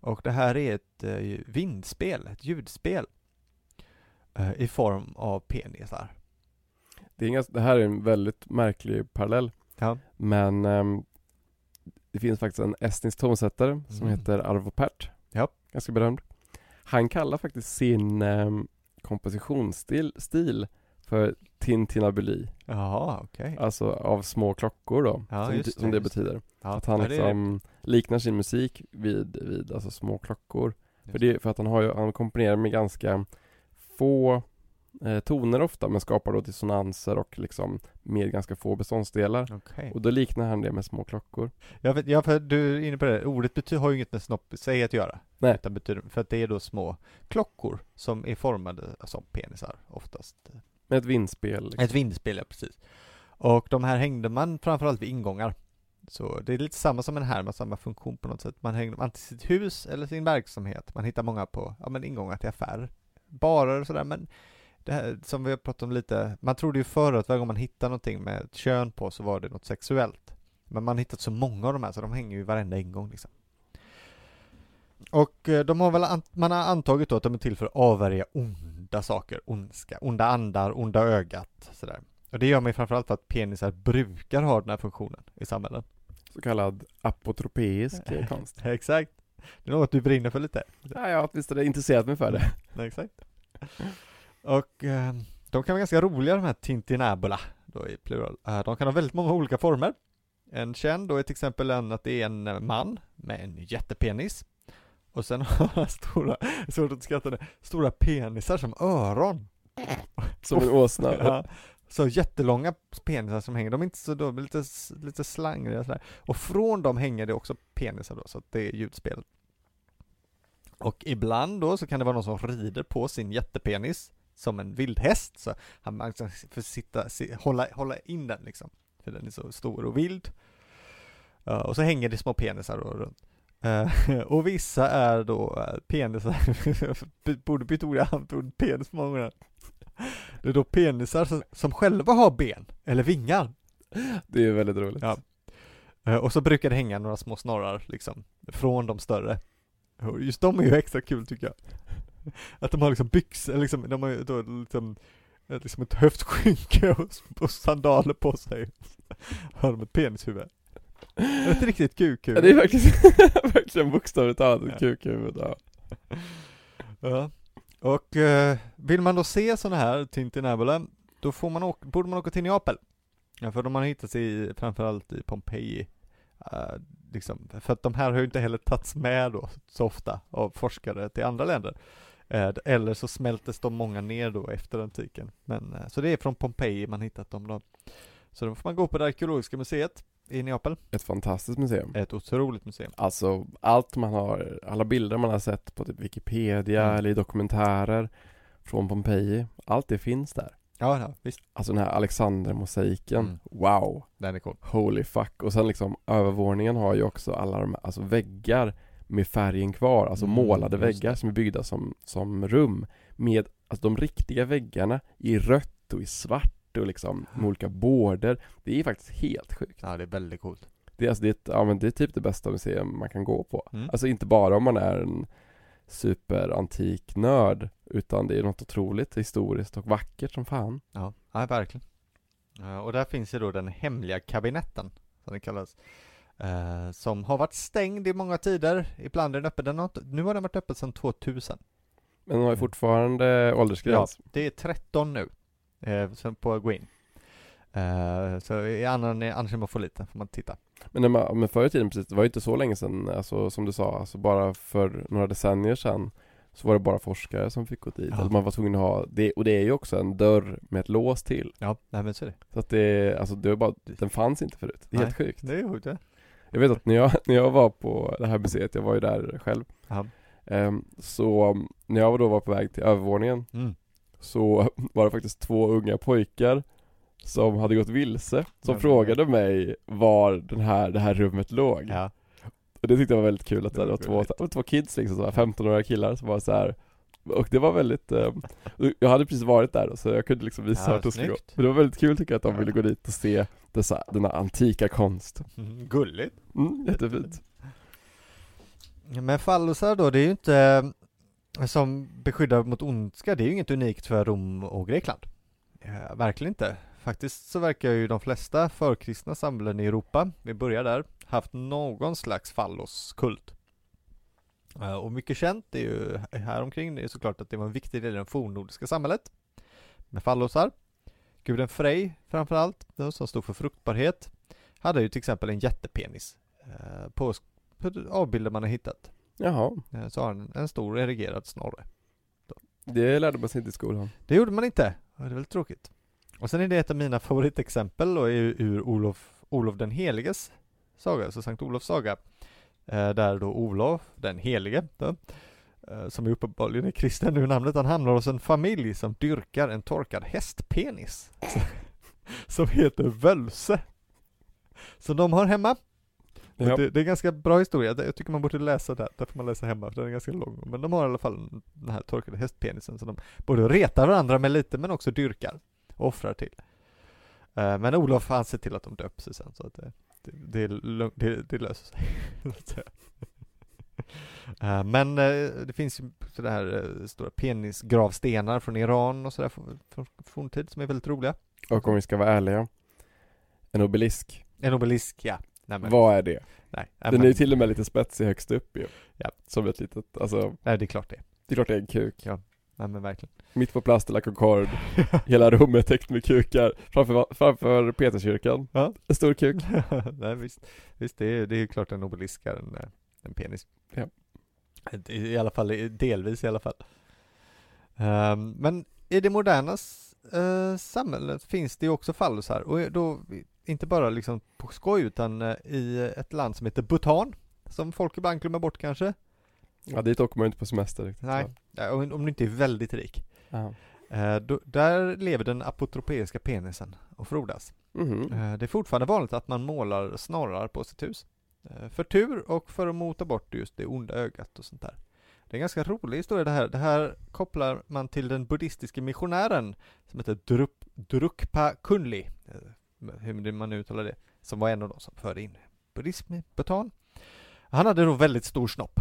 Och det här är ett eh, vindspel, ett ljudspel. I form av penisar. Det, är inga, det här är en väldigt märklig parallell. Ja. Men ehm, det finns faktiskt en estnisk tonsättare som Mm. heter Arvo Pärt. Ja. Ganska berömd. Han kallar faktiskt sin um, kompositionsstil stil för tintinabuli. Jaha, okej. Alltså av små klockor då, Ja, som, det, som det betyder. Ja, Att han ja, det liksom liknar sin musik vid, vid alltså små klockor. just För, det, för att han, har ju, han komponerar med ganska få eh, toner ofta men skapar då dissonanser och liksom med ganska få beståndsdelar. Okej. Och då liknar han det med små klockor. Ja, för, ja, för du är inne på det. Ordet betyder, har ju inget med snopp i sig att göra. Nej. Utan betyder, för att det är då små klockor som är formade som penisar oftast. Med ett vindspel. Liksom. Ett vindspel, ja precis. Och de här hängde man framförallt vid ingångar. Så det är lite samma som en här med samma funktion på något sätt. Man hängde dem antingen till sitt hus eller sin verksamhet. Man hittar många på, ja men ingångar till affärer. Barer och sådär men det här som vi har pratat om lite, man trodde ju förr att varje gång man hittar någonting med ett kön på så var det något sexuellt. Men man har hittat så många av de här så de hänger ju varenda ingång liksom. Och eh, de har väl, an- man har antagit då att de är till för att avvärja onda saker, ondska, onda andar, onda ögat, sådär. Och det gör man ju framförallt för att penisar brukar ha den här funktionen i samhällen. Så kallad apotropeisk konst. Exakt. Det är något du brinner för lite. Ja, jag har åtminstone intresserat mig för det. Exakt. Och eh, de kan vara ganska roliga de här Tintinabula, då i plural. Eh, de kan ha väldigt många olika former. En känd då är till exempel en att det är en eh, man med en jättepenis. Och sen har han stora, svårt att skratta nu, stora penisar som öron. Som en åsna. Ja. Så jättelånga penisar som hänger, de är inte så, är lite, lite slangriga sådär. Och från dem hänger det också penisar då, så att det är ljudspel. Och ibland då så kan det vara någon som rider på sin jättepenis som en vildhäst, så han ska för sitta, si, hålla, hålla in den liksom. För den är så stor och vild. Ja, och så hänger det små penisar då runt. Eh, och vissa är då eh, penisar, borde byta ord, jag använt ordet penis många gånger. Det är då penisar som, som själva har ben, eller vingar. Det är väldigt roligt. Ja. Eh, Och så brukar det hänga några små snorrar liksom, från de större. Och just de är ju extra kul tycker jag. Att de har liksom byxor, liksom, de har då liksom, eh, liksom ett höftskynke och, och sandaler på sig. Har de ett penishuvud. Ett riktigt kukhuvud. Ja, det är verkligen, verkligen bokstavligt talat Ja. ett kukhuvud. Ja. Ja. Och eh, vill man då se sådana här Tintinabula, då får man åka, borde man åka till Neapel. Ja, för de har hittats i, framförallt i Pompeji. Eh, liksom, för att de här har ju inte heller tagits med då så ofta av forskare till andra länder. Eh, eller så smältes de många ner då efter antiken. Men, eh, så det är från Pompeji man hittat dem då. Så då får man gå på det arkeologiska museet i Neapel. Ett fantastiskt museum. Ett otroligt museum. Alltså allt man har, alla bilder man har sett på typ Wikipedia Mm. eller i dokumentärer från Pompeji, allt det finns där. Ja, ja visst. Alltså den här Alexander-mosaiken, Mm. wow, Den är cool. holy fuck. Och sen liksom övervåningen har ju också alla de här, alltså väggar med färgen kvar, alltså Mm, målade väggar som är byggda som, som rum med, alltså de riktiga väggarna i rött och i svart och liksom med olika border. Det är faktiskt helt sjukt. Ja, det är väldigt coolt. Det är, alltså, det, är ett, ja, men det är typ det bästa museum man kan gå på. Mm. Alltså inte bara om man är en superantik nörd utan det är något otroligt historiskt och vackert som fan. Ja, ja verkligen. Och där finns ju då den hemliga kabinetten, som det kallas. Eh, som har varit stängd i många tider. Ibland är den öppen. Den har nu har den varit öppen sedan 2000. Men de har ju fortfarande åldersgräns. Ja, det är 13 nu eh, på att gå in. Eh, så i annan, annars är man för liten får man titta. Men, man, men förr i tiden precis, det var ju inte så länge sedan, alltså som du sa, alltså bara för några decennier sedan så var det bara forskare som fick gå dit. Ja. Alltså man var tvungen att ha, det, och det är ju också en dörr med ett lås till. Ja, nej men så är det. Så att det, alltså det var bara, den fanns inte förut. Det är helt sjukt. Det är sjukt det. Jag vet att när jag, när jag var på det här museet, jag var ju där själv. Ehm, så um, när jag då var på väg till övervåningen Mm. så var det faktiskt två unga pojkar som hade gått vilse, som Ja. frågade mig var den här, det här rummet låg. Ja. Och det tyckte jag var väldigt kul att Det det var var två, två kids liksom, så här 15-åriga killar som var så här. Och det var väldigt, eh, jag hade precis varit där så jag kunde liksom visa Ja, vart de skulle gå. Men det var väldigt kul tycker jag att de Ja. ville gå dit och se dessa, denna antika konst. Mm, gulligt. Mm, jättefint. Men fallusar då, det är ju inte eh, som beskyddar mot ondska, det är ju inget unikt för Rom och Grekland. Eh, verkligen inte. Faktiskt så verkar ju de flesta förkristna samhällen i Europa, vi börjar där, haft någon slags falloskult. Eh, och mycket känt är ju här omkring det är såklart att det var en viktig del i det fornnordiska samhället. Med fallosar. Guden Frej framförallt, som stod för fruktbarhet, hade ju till exempel en jättepenis. Eh, på, avbilder man har hittat. Jaha, Eh, Så har han en stor erigerad snorre. det lärde man sig inte i skolan. Det gjorde man inte. Det är väldigt tråkigt. Och sen är det ett av mina favoritexempel och är ju ur Olof, Olof den heliges saga, alltså Sankt Olofs saga. Eh, Där då Olof, den helige, då, eh, som är uppenbarligen är kristen nu namnet, han hamnar hos en familj som dyrkar en torkad hästpenis. Som heter Völse. Så de har hemma Ja. Det, det är en ganska bra historia, jag tycker man borde läsa det, där får man läsa hemma för den är ganska lång. Men de har i alla fall den här torkade hästpenisen som de både retar varandra med lite men också dyrkar och offrar till. Eh, Men Olof han ser till att de döps sen så att det, det, det, är det, löser sig. Eh, Men eh, det finns ju sådana här eh, stora penisgravstenar från Iran och sådär från från forntid som är väldigt roliga. Och om vi ska vara ärliga, en obelisk, En obelisk, ja. Nej, men, vad är det? nej, Den är ju till och med lite spetsig högst upp ju. Ja. Som ett litet, alltså, nej, det är klart det. det är klart det är en kuk. Nej men verkligen. Mitt på Plast de la Concorde, hela rummet täckt med kukar framför, framför Peterskyrkan. Ja. En stor kuk. Nej visst, visst det är, det är klart en obelisk är en, eh, en penis. Ja. I, I alla fall, delvis i alla fall. Ehm, men i det moderna eh, samhället finns det ju också fallusar och då inte bara liksom på skoj utan eh, i ett land som heter Bhutan som folk ibland glömmer bort kanske. Ja dit åker man ju inte på semester riktigt. Nej, Ja, om du inte är väldigt rik. Ja. Eh, då, där lever den apotropeiska penisen och frodas. Eh, Det är fortfarande vanligt att man målar snorrar på sitt hus. Eh, För tur och för att mota bort just det onda ögat och sånt där. Det är en ganska rolig historia det här. Det här kopplar man till den buddhistiske missionären som heter Drup, Drukpa Kunli, hur man nu uttalar det, som var en av de som förde in buddhism i Bhutan. Han hade då väldigt stor snopp.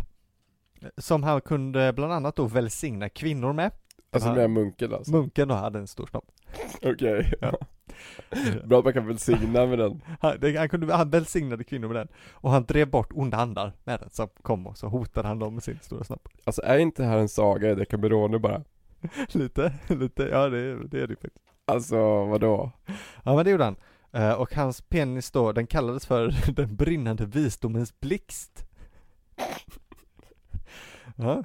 Som han kunde bland annat då välsigna kvinnor med. Alltså Ja. med munken alltså? Munken då hade en stor snopp. Okej. Ja. Bra att man kan välsigna med den. Han, det, han, kunde, han välsignade kvinnor med den. Och han drev bort onda andar med den som kom och så hotade han dem med sin stora snopp. Alltså är inte det här en saga i Decamerone bara? lite, lite, ja det, det är det faktiskt. Alltså vadå? Ja men det gjorde han. Eh, och hans penis då, den kallades för den brinnande visdomens blixt. Ja.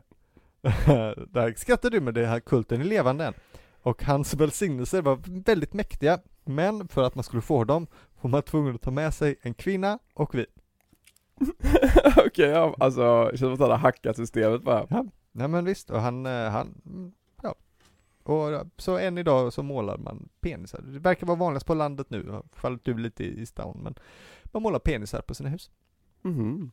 Där skrattar du med det här kulten är levande än. Och hans välsignelser var väldigt mäktiga. Men för att man skulle få dem var man tvungen att ta med sig en kvinna och vin. Okej, ja, alltså det känns som att han har hackat systemet bara. Ja, nej men visst, och han, eh, han, mm, ja. Och så än idag så målar man penisar. Det verkar vara vanligast på landet nu, har fallit ur lite i, stan, men man målar penisar på sina hus. Mhm.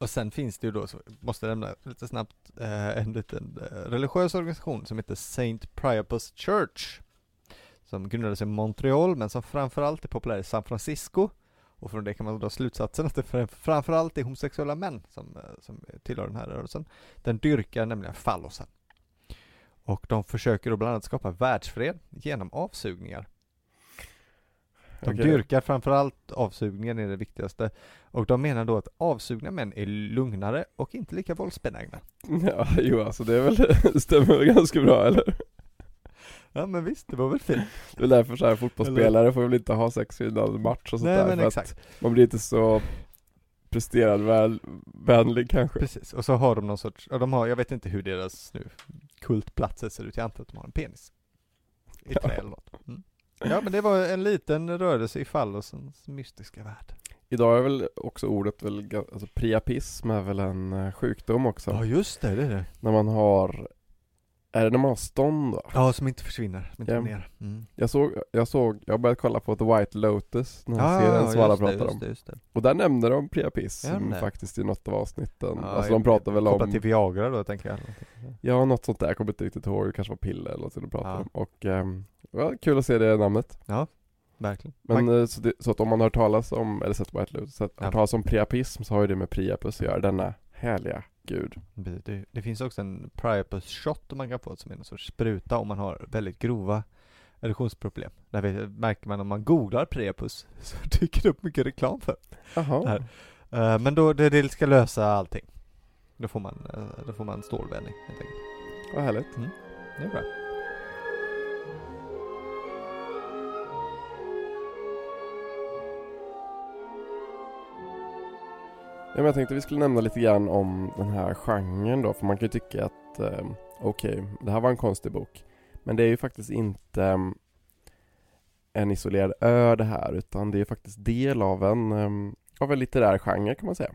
Och sen finns det ju då, så måste jag nämna lite snabbt, eh, en liten eh, religiös organisation som heter Saint Priapus Church. Som grundades i Montreal, men som framförallt är populär i San Francisco. Och från det kan man dra slutsatsen att det framförallt är homosexuella män som, eh, som tillhör den här rörelsen. Den dyrkar nämligen fallosen. Och de försöker då bland annat skapa världsfred genom avsugningar. De Okej. dyrkar framförallt avsugningen är det viktigaste. Och de menar då att avsugna män är lugnare och inte lika våldsbenägna. Ja, jo alltså det är väl, stämmer väl ganska bra eller? Ja men visst, det var väl fint. Det är därför så här fotbollsspelare får väl inte ha sex innan match och sånt Nej där men för exakt. att man blir inte så presterad väl, vänlig kanske Precis, och så har de någon sorts, ja, de har, jag vet inte hur deras nu kultplatser ser ut, jag antar att de har en penis. I trä Ja. eller något. Mm. Ja men det var en liten rörelse i fallosens mystiska värld. Idag är väl också ordet väl, alltså priapism är väl en eh, sjukdom också Ja just det, det är det. När man har, är det när man har stånd då? Ja, som inte försvinner, som inte Ja. ner. Mm. Jag såg, jag såg, jag har börjat kolla på The White Lotus, den här serien som alla pratar om det, just det. Och där nämnde de priapism faktiskt i något av avsnitten Ja, Alltså de pratar väl Kopplat om till Viagra då tänker jag. Ja, något sånt där, jag kommer inte riktigt ihåg, det kanske var piller eller något som de pratade Ja. om Och, ehm, det var kul att se det namnet Verkligen. Men Man, eh, så, det, så att om man har hört talas om, eller sett White Lotus, sett, Ja. hört talas om priapism så har ju det med Priapus att göra, denna härliga gud det, det, det finns också en Priapus shot man kan få som är en sorts spruta om man har väldigt grova erektionsproblem. Där vet- märker man om man googlar Priapus så dyker det upp mycket reklam för. Jaha, Här. Eh, men då, det, det ska lösa allting. Då får man, uh, då får man stålvändning helt enkelt. vad härligt Det är bra. Ja, men jag tänkte vi skulle nämna lite grann om den här genren då, för man kan ju tycka att eh, okej, det här var en konstig bok. Men det är ju faktiskt inte em, en isolerad ö det här, utan det är faktiskt del av en, em, av en litterär genre kan man säga.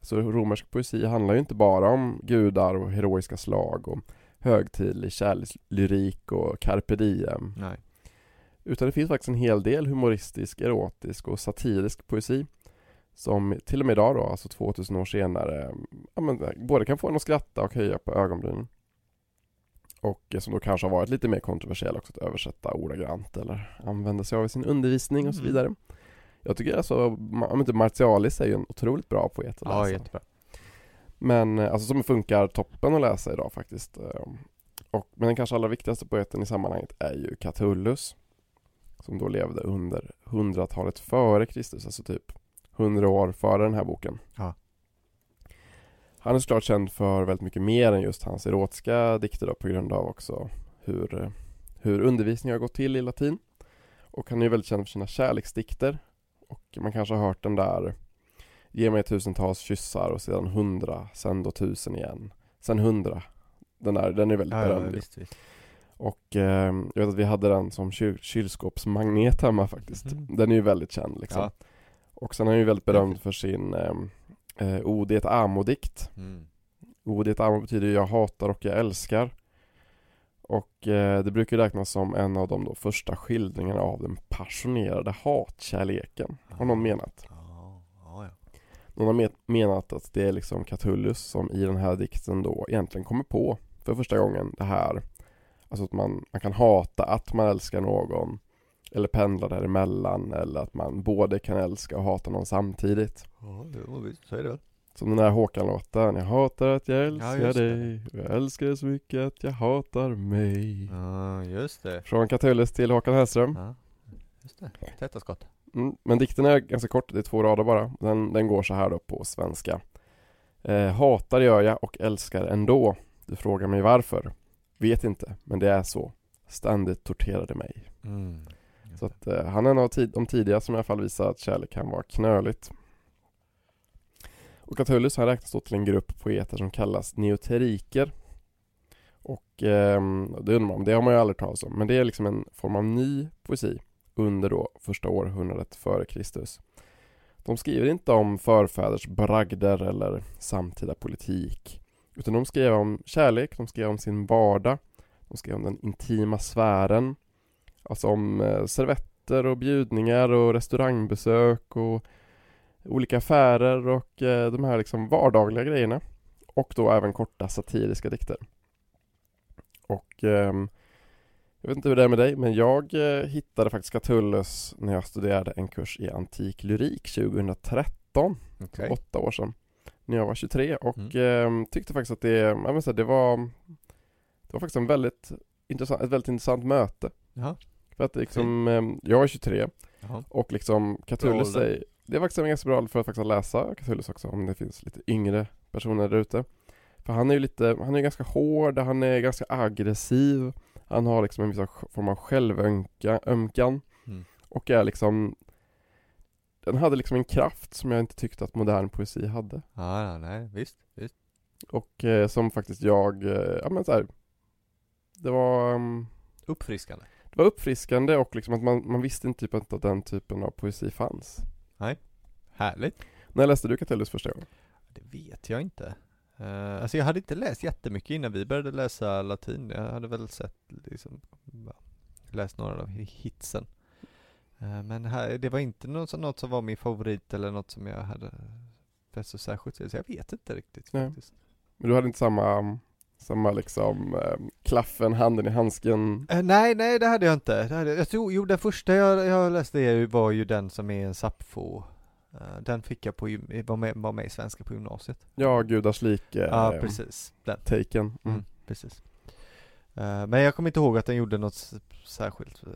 Så romersk poesi handlar ju inte bara om gudar och heroiska slag och högtidlig kärlekslyrik och carpe diem. Nej. Utan det finns faktiskt en hel del humoristisk, erotisk och satirisk poesi som till och med idag då, alltså 2000 år senare, ja, men, både kan få en att skratta och höja på ögonbrynen. Och eh, som då kanske har varit lite mer kontroversiell också att översätta ordagrant eller använda sig av i sin undervisning och så Mm. vidare. Jag tycker alltså, om inte Martialis är ju en otroligt bra poet att Ja, läsa. jättebra. Men eh, alltså som funkar toppen att läsa idag faktiskt. Eh, Och, men den kanske allra viktigaste poeten i sammanhanget är ju Catullus. Som då levde under hundratalet före Kristus, alltså typ hundra år före den här boken. Ja. Han är såklart känd för väldigt mycket mer än just hans erotiska dikter då, på grund av också hur, eh, hur undervisningen har gått till i latin. Och han är ju väldigt känd för sina kärleksdikter. Och man kanske har hört den där Ge mig tusentals kyssar och sedan hundra, sen då tusen igen. Sen hundra. Den där, den är väldigt Ja, ja, berömd. visst. Och eh, jag vet att vi hade den som kyl- kylskåpsmagnet hemma faktiskt. Mhm. Den är ju väldigt känd liksom. Ja. Och sen är han ju väldigt berömd för sin eh, eh, Ode ett amo-dikt. Mm. Ode ett amo betyder jag hatar och jag älskar. Och eh, det brukar ju räknas som en av de första skildringarna av den passionerade hatkärleken. Har någon menat. Ja, ja, ja. Någon har menat att det är liksom Catullus som i den här dikten då egentligen kommer på för första gången det här Alltså att man, man kan hata att man älskar någon Eller pendla däremellan eller att man både kan älska och hata någon samtidigt Ja, jo, visst, så är det. Som den där Håkan-låten Jag hatar att jag Ja, älskar det. dig och Jag älskar dig så mycket att jag hatar mig Ja, just det. Från Catullus till Håkan Hellström Ja, just det. Täta skott. Mm, men dikten är ganska kort, det är två rader bara. Den, den går så här då på svenska. Eh, hatar gör jag och älskar ändå. Du frågar mig varför. Vet inte, men det är så. Ständigt torterade mig. Mm. Så att eh, han är en av tid, de tidiga som i alla fall visar att kärlek kan vara knöligt. Och Catullus han räknas då till en grupp poeter som kallas neoteriker. Och eh, det undrar man, det har man ju aldrig talat om, men det är liksom en form av ny poesi under då första århundradet före Kristus. De skriver inte om förfäders bragder eller samtida politik, utan de skriver om kärlek, de skriver om sin vardag, de skriver om den intima sfären, alltså om eh, servetter och bjudningar och restaurangbesök och olika affärer och eh, de här liksom vardagliga grejerna. Och då även korta satiriska dikter. Och ehm, jag vet inte hur det är med dig, men jag eh, hittade faktiskt Catullus när jag studerade en kurs i antik lyrik 2013, Okej. åtta år sedan, när jag var 23 och Mm. ehm, tyckte faktiskt att det, jag säga, det var det var faktiskt en väldigt intressant, ett väldigt intressant möte. Jaha. För att liksom, ehm, jag är 23 Jaha. Och liksom ålder. säger, det är faktiskt en ganska bra ålder för att faktiskt läsa Catullus också om det finns lite yngre personer där ute. För han är ju lite, han är ganska hård, han är ganska aggressiv. Han har liksom en viss form av självömkan Mm. och är liksom Den hade liksom en kraft som jag inte tyckte att modern poesi hade. Ja, ja, nej, visst, visst. Och eh, som faktiskt jag, eh, ja men så här, Det var mm, Uppfriskande. Var uppfriskande och liksom att man, man visste inte typ inte att den typen av poesi fanns. Härligt. När läste du Catullus första gången? Det vet jag inte. Uh, alltså jag hade inte läst jättemycket innan vi började läsa latin. Jag hade väl sett liksom, läst några av hitsen. Eh, men här, det var inte något, som- något som var min favorit eller något som jag hade fäst så särskilt. Så jag vet inte riktigt Nej. faktiskt. Men du hade inte samma, samma liksom eh, klaffen, handen i handsken? Eh, nej, nej det hade jag inte. Det hade, jag tror, jo den första jag, jag läste var ju den som är en Sappho. Eh, den fick jag på, var med, var med i svenska på gymnasiet. Ja, gudars like Ja, eh, precis. Den. taken. Mm. Mm, precis. Eh, men jag kommer inte ihåg att den gjorde något särskilt. eh,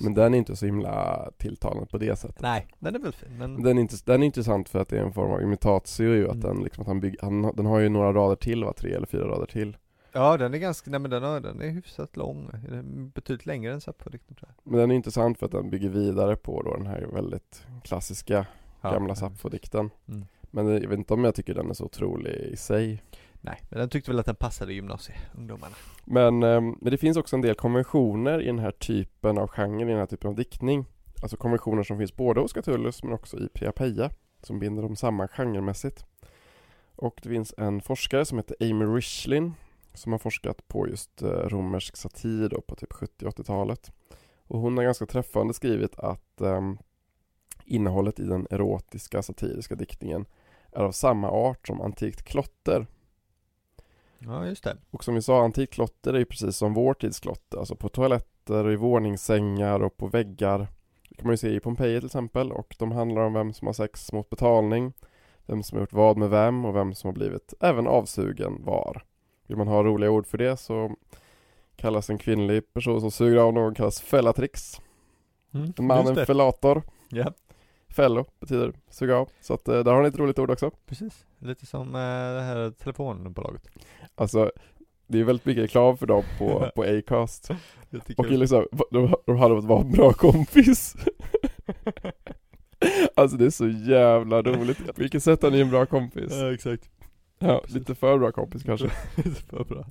Men den är inte så himla tilltalande på det sättet. Nej, den är väl fin. Men Den är, inte, den är intressant för att det är en form av imitatio ju, att Mm. den liksom, att han bygger, han, den har ju några rader till va, tre eller fyra rader till. Ja, den är ganska, nej men den, har, den är hyfsat lång. Den är betydligt längre än Sappho-dikten tror jag. Men den är intressant för att den bygger vidare på då den här väldigt klassiska Ja, gamla ja. Sappho-dikten. Mm. Men jag vet inte om jag tycker den är så otrolig i sig. Nej, men den tyckte väl att den passade gymnasieungdomarna. Men, eh, men det finns också en del konventioner i den här typen av genre, i den här typen av diktning. Alltså konventioner som finns både hos Catullus men också i Priapeia som binder dem samman genremässigt. Och det finns en forskare som heter Amy Rishlin som har forskat på just eh, romersk satir då på typ 70-80-talet. Och hon har ganska träffande skrivit att ehm, innehållet i den erotiska satiriska diktningen är av samma art som antikt klotter. Ja, just det. Och som vi sa, antikt klotter är ju precis som vår tids klotter, alltså på toaletter och i våningssängar och på väggar. Det kan man ju se i Pompeji till exempel och de handlar om vem som har sex mot betalning, vem som har gjort vad med vem och vem som har blivit även avsugen var. Vill man ha roliga ord för det så kallas en kvinnlig person som suger av någon kallas fellatrix. Mm, En man just en det. fellator. Ja, Fello betyder suga av. Så att eh, där har ni ett roligt ord också. precis. Lite som eh, det här telefonbolaget. Alltså det är väldigt mycket reklam för dem på, på Acast. Och liksom, de, de hade vara en bra kompis Alltså det är så jävla roligt Vilket sätt är ni en bra kompis? Ja, exakt. Ja, lite för bra kompis kanske. Lite för bra.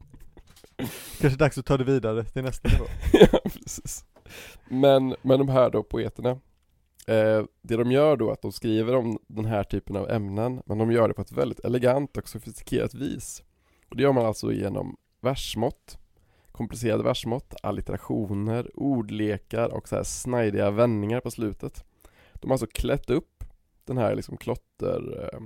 Kanske dags att ta det vidare till nästa nivå. Ja, precis. Men, men de här då poeterna eh, Det de gör då är att de skriver om den här typen av ämnen Men de gör det på ett väldigt elegant och sofistikerat vis. Och det gör man alltså genom versmått Komplicerade versmått, allitterationer, ordlekar och så här snajdiga vändningar på slutet. De har alltså klätt upp den här liksom klotter eh,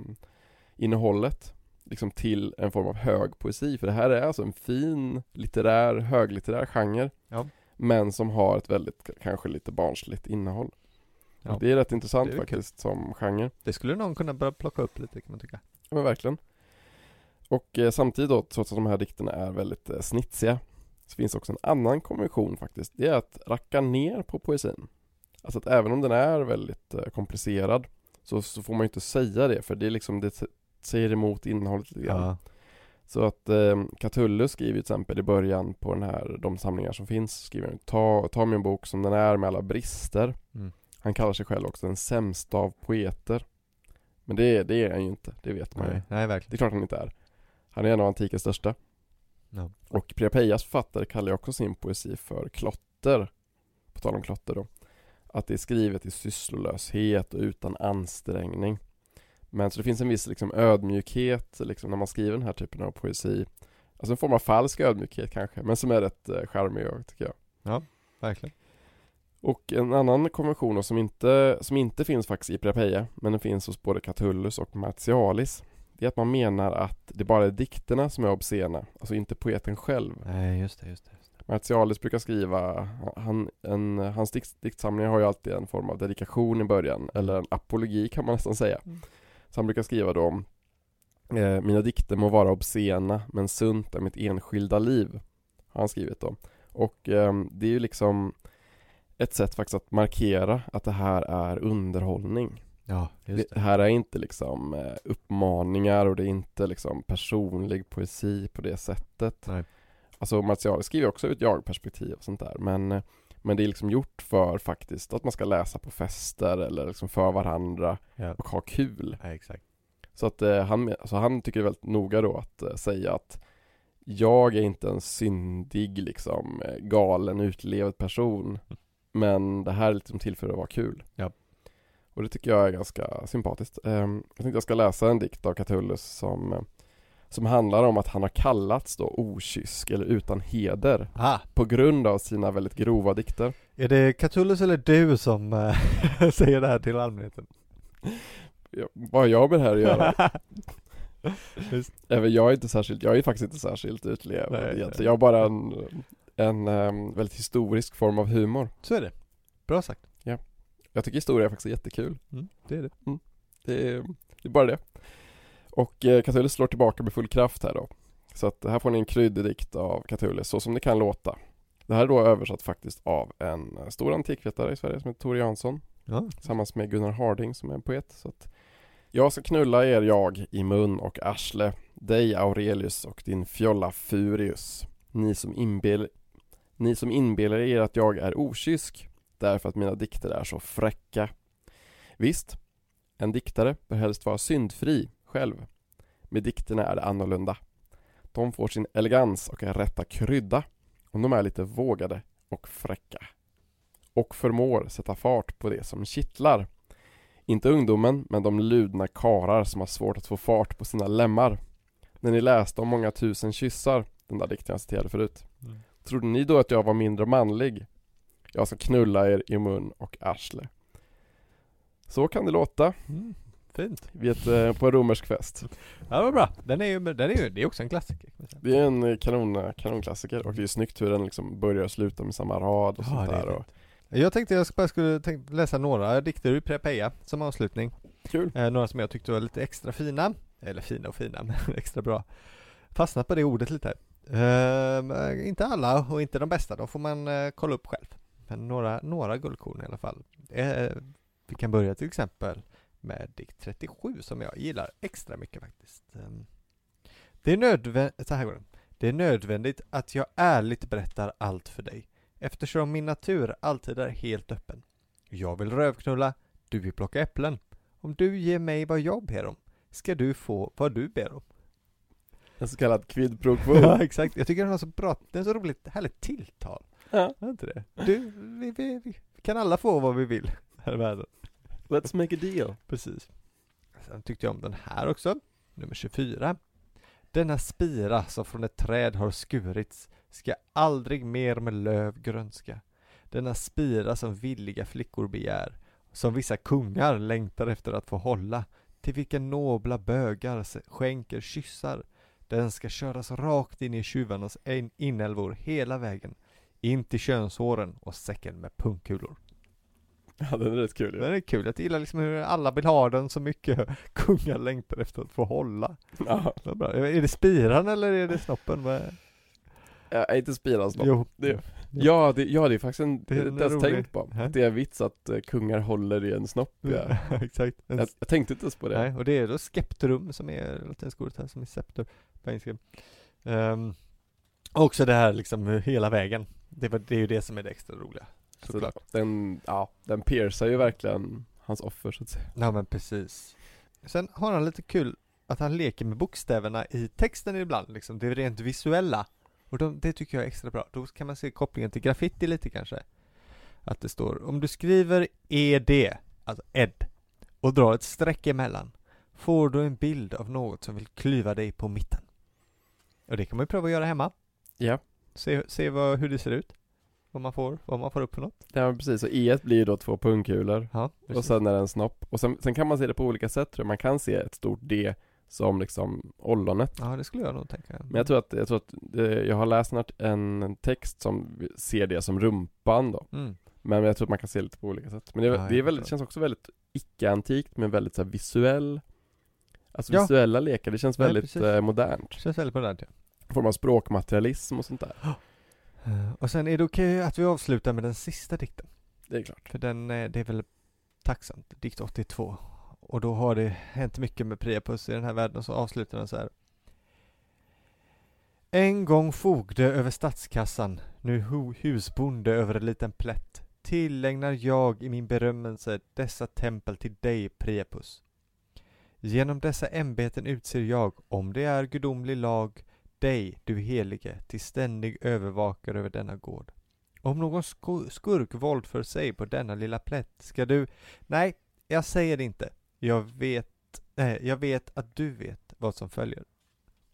innehållet liksom till en form av hög poesi För det här är alltså en fin litterär, höglitterär genre Ja. Men som har ett väldigt, kanske lite barnsligt innehåll Ja. Det är rätt intressant är väl kul. faktiskt som genre Det skulle någon kunna börja plocka upp lite kan man tycka. Ja, men verkligen Och eh, samtidigt då, trots att de här dikterna är väldigt eh, snitsiga Så finns också en annan konvention faktiskt Det är att racka ner på poesin Alltså att även om den är väldigt eh, komplicerad så, så får man ju inte säga det för det är liksom, det säger emot innehållet lite grann Så att eh, Catullus skriver till exempel i början på den här, de samlingar som finns Skriver han, ta, ta min bok som den är med alla brister Mm. Han kallar sig själv också den sämsta av poeter Men det, det är han ju inte, det vet man ju Nej, nej det är verkligen. klart han inte är. Han är en av antikens största. Ja. Och Priapeias författare kallar också sin poesi för klotter. På tal om klotter då. Att det är skrivet i sysslolöshet och utan ansträngning. Men så det finns en viss liksom ödmjukhet liksom när man skriver den här typen av poesi. Alltså en form av falsk ödmjukhet kanske, men som är rätt eh, charmig tycker jag. Verkligen. Och en annan konvention som inte, som inte finns faktiskt i Priapeia, men den finns hos både Catullus och Martialis. Det är att man menar att det bara är dikterna som är obscena, alltså inte poeten själv. Nej, just det, just det. Just det. Martialis brukar skriva, han, en, hans dikt, diktsamlingar har ju alltid en form av dedikation i början, eller en apologi kan man nästan säga. Mm. Så han brukar skriva då om eh, Mina dikter må vara obscena, men sunt är mitt enskilda liv. Har han skrivit då. Och eh, det är ju liksom ett sätt faktiskt att markera att det här är underhållning. Ja, Det det. här är inte liksom eh, uppmaningar och det är inte liksom personlig poesi på det sättet. Nej. Alltså Martial skriver också ut jag-perspektiv och sånt där men, eh, men det är liksom gjort för faktiskt att man ska läsa på fester eller liksom för varandra Ja. och ha kul. ja, exakt. Så att eh, han, alltså han tycker väldigt noga då att eh, säga att jag är inte en syndig liksom eh, galen utlevd person men det här är liksom till för att vara kul. Ja. Och det tycker jag är ganska sympatiskt. Ehm, jag tänkte jag ska läsa en dikt av Catullus som, eh, som handlar om att han har kallats då okysk eller utan heder Ah, på grund av sina väldigt grova dikter. är det Catullus eller du som eh, säger det här till allmänheten? Ja, vad har jag med det här att göra? Även jag är inte särskilt, jag är faktiskt inte särskilt utlevad egentligen. Jag har bara en, en ehm, väldigt historisk form av humor. Så är det. Bra sagt. Jag tycker historia är faktiskt jättekul. Mm, det är det. Det är, det är bara det. Och eh, Catullus slår tillbaka med full kraft här då. Så att här får ni en kryddig dikt av Catullus, så som det kan låta. Det här är då översatt faktiskt av en eh, stor antikvetare i Sverige som heter Tor Jansson. Ja. Tillsammans med Gunnar Harding som är en poet. Så att jag ska knulla er jag i mun och arsle, dig Aurelius och din fjolla Furius. Ni som, inbel, ni som inbillar er att jag är okysk, därför att mina dikter är så fräcka. Visst, en diktare bör helst vara syndfri själv. Med dikterna är det annorlunda. De får sin elegans och är rätta krydda om de är lite vågade och fräcka. Och förmår sätta fart på det som kittlar. Inte ungdomen, men de ludna karar som har svårt att få fart på sina lemmar. När ni läste om många tusen kyssar, den där dikten jag citerade förut. Mm. Trodde ni då att jag var mindre manlig? Jag ska knulla er i mun och arsle. Så kan det låta Mm. Fint. vid ett, eh, på en romersk fest. Ja, vad bra. Den är ju, den är ju, det är också en klassiker. Det är en eh, kanon, kanonklassiker och det är snyggt hur den liksom börjar och slutar med samma rad och Ja, sånt det är där. Och, Jag tänkte jag bara skulle läsa några dikter ur Prepeia som avslutning. kul! Eh, några som jag tyckte var lite extra fina. Eller fina och fina, men extra bra. Fastnat på det ordet lite. Eh, inte alla och inte de bästa, de får man eh, kolla upp själv. Men några, några guldkorn i alla fall. Eh, vi kan börja till exempel med dikt 37 som jag gillar extra mycket faktiskt. Eh, det är nödvändigt, så här går det. Det är nödvändigt att jag ärligt berättar allt för dig eftersom min natur alltid är helt öppen. Jag vill rövknulla, du vill plocka äpplen. Om du ger mig vad jag ber om, ska du få vad du ber om. En så kallad quid pro quo. Ja, exakt. Jag tycker den har så bra, den har så roligt, härligt tilltal. Ja. Är inte det? Du, vi, vi, vi kan alla få vad vi vill här i världen. Let's make a deal. Precis. Sen tyckte jag om den här också, nummer 24. Denna spira som från ett träd har skurits ska aldrig mer med löv grönska. Denna spira som villiga flickor begär, som vissa kungar längtar efter att få hålla, till vilka nobla bögar skänker kyssar. Den ska köras rakt in i tjuvarnas inälvor hela vägen, in till könshåren och säcken med pungkulor. Ja den är rätt kul ju. Den är kul, jag gillar liksom hur alla vill ha den så mycket kungar längtar efter att få hålla. Ja, Vad bra. Är det spiran eller är det snoppen? Är- ja inte spirans då. Jo. Det- Ja det, ja det är faktiskt en, Det det är är en inte ens tänkt på. Att det är vits att eh, kungar håller i en snopp ja. exakt. En, jag, jag tänkte inte ens på det. nej, och det är då skeptrum som är latinska ordet här som är scepter på engelska. Ehm, också det här liksom hela vägen. Det, var, det är ju det som är det extra roliga. Så Såklart. den, ja, den piercar ju verkligen hans offer så att säga. Ja men precis. Sen har han lite kul att han leker med bokstäverna i texten ibland liksom. Det är rent visuella. Och de, det tycker jag är extra bra. Då kan man se kopplingen till graffiti lite kanske. Att det står, om du skriver ED, alltså ed, och drar ett streck emellan, får du en bild av något som vill klyva dig på mitten. Och det kan man ju pröva att göra hemma. Ja, Se, se vad, hur det ser ut. Vad man får, vad man får upp för något. ja men precis. Och E blir ju då två pungkulor. Ja, Och sen är det en snopp. Och sen, sen kan man se det på olika sätt tror jag. Man kan se ett stort D som liksom ollonet. Ja, det skulle jag nog tänka. Men jag tror att, jag tror att eh, jag har läst en, en text som ser det som rumpan då. Mm. Men jag tror att man kan se lite på olika sätt. Men det, Ja, det är väldigt, känns också väldigt icke-antikt men väldigt så här visuell Alltså Ja. visuella lekar, det känns Nej, väldigt eh, modernt. Känns väldigt modernt ja. Form av språkmaterialism och sånt där. Eh, Och sen är det okej att vi avslutar med den sista dikten. Det är klart. För den, eh, det är väl tacksamt, dikt 82. Och då har det hänt mycket med Priapus i den här världen och så avslutar den så här. En gång fogde över statskassan, nu hu- husbonde över en liten plätt, tillägnar jag i min berömmelse dessa tempel till dig, Priapus. Genom dessa ämbeten utser jag, om det är gudomlig lag, dig, du helige, till ständig övervakare över denna gård. Om någon sku- skurk våldför sig på denna lilla plätt ska du... Nej, jag säger det inte. Jag vet, nej, jag vet att du vet vad som följer.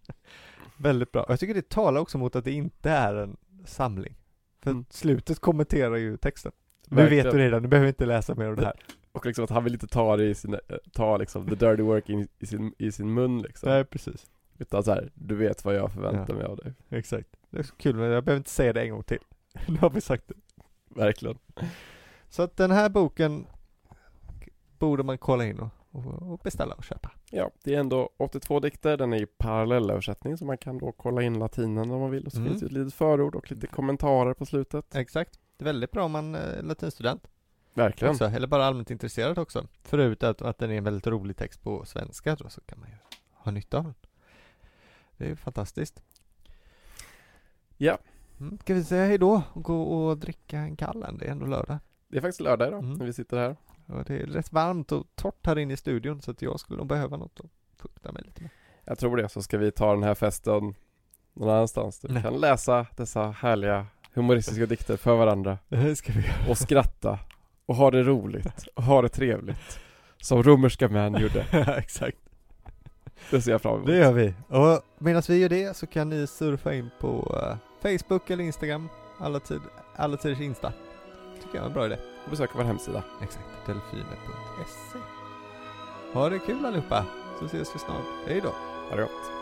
Väldigt bra. Jag tycker det talar också mot att det inte är en samling. För Mm. slutet kommenterar ju texten. Nu vet du redan, du behöver inte läsa mer av det här. Och liksom att han vill inte ta det i sin, eh, ta liksom the dirty work in, i, sin, i sin mun liksom. Nej, precis. Utan så här, du vet vad jag förväntar Ja. mig av dig. Exakt. Det är så kul, men jag behöver inte säga det en gång till. Nu har vi sagt det. Verkligen. Så att den här boken borde man kolla in och, och, beställa och köpa. Ja, det är ändå 82 dikter, den är i parallellöversättning så man kan då kolla in latinen om man vill och så Mm. finns det ett litet förord och lite kommentarer på slutet. Exakt. Det är väldigt bra om man är latinstudent Verkligen. också, eller bara allmänt intresserad också. Förutom att, att den är en väldigt rolig text på svenska då, så kan man ju ha nytta av den. Det är fantastiskt. Ja. Mm. Ska vi säga hej då och gå och dricka en kall en? Det är ändå lördag. Det är faktiskt lördag idag Mm. när vi sitter här. Och det är rätt varmt och torrt här inne i studion så att jag skulle nog behöva något att fukta mig lite med. Jag tror det, så ska vi ta den här festen någon annanstans. Vi Nej. kan läsa dessa härliga humoristiska dikter för varandra Det ska vi göra. och skratta och ha det roligt och ha det trevligt. Som romerska män gjorde. Exakt. Det ser jag fram emot. Det gör vi. Och medan vi gör det så kan ni surfa in på eh, Facebook eller Instagram. Alla, tid, alla tiders Insta. Tycker jag är en bra idé. Och besöka vår hemsida. Exakt. Delfiner.se Ha det kul allihopa. Så ses vi snart. Hej då. Ha det gott.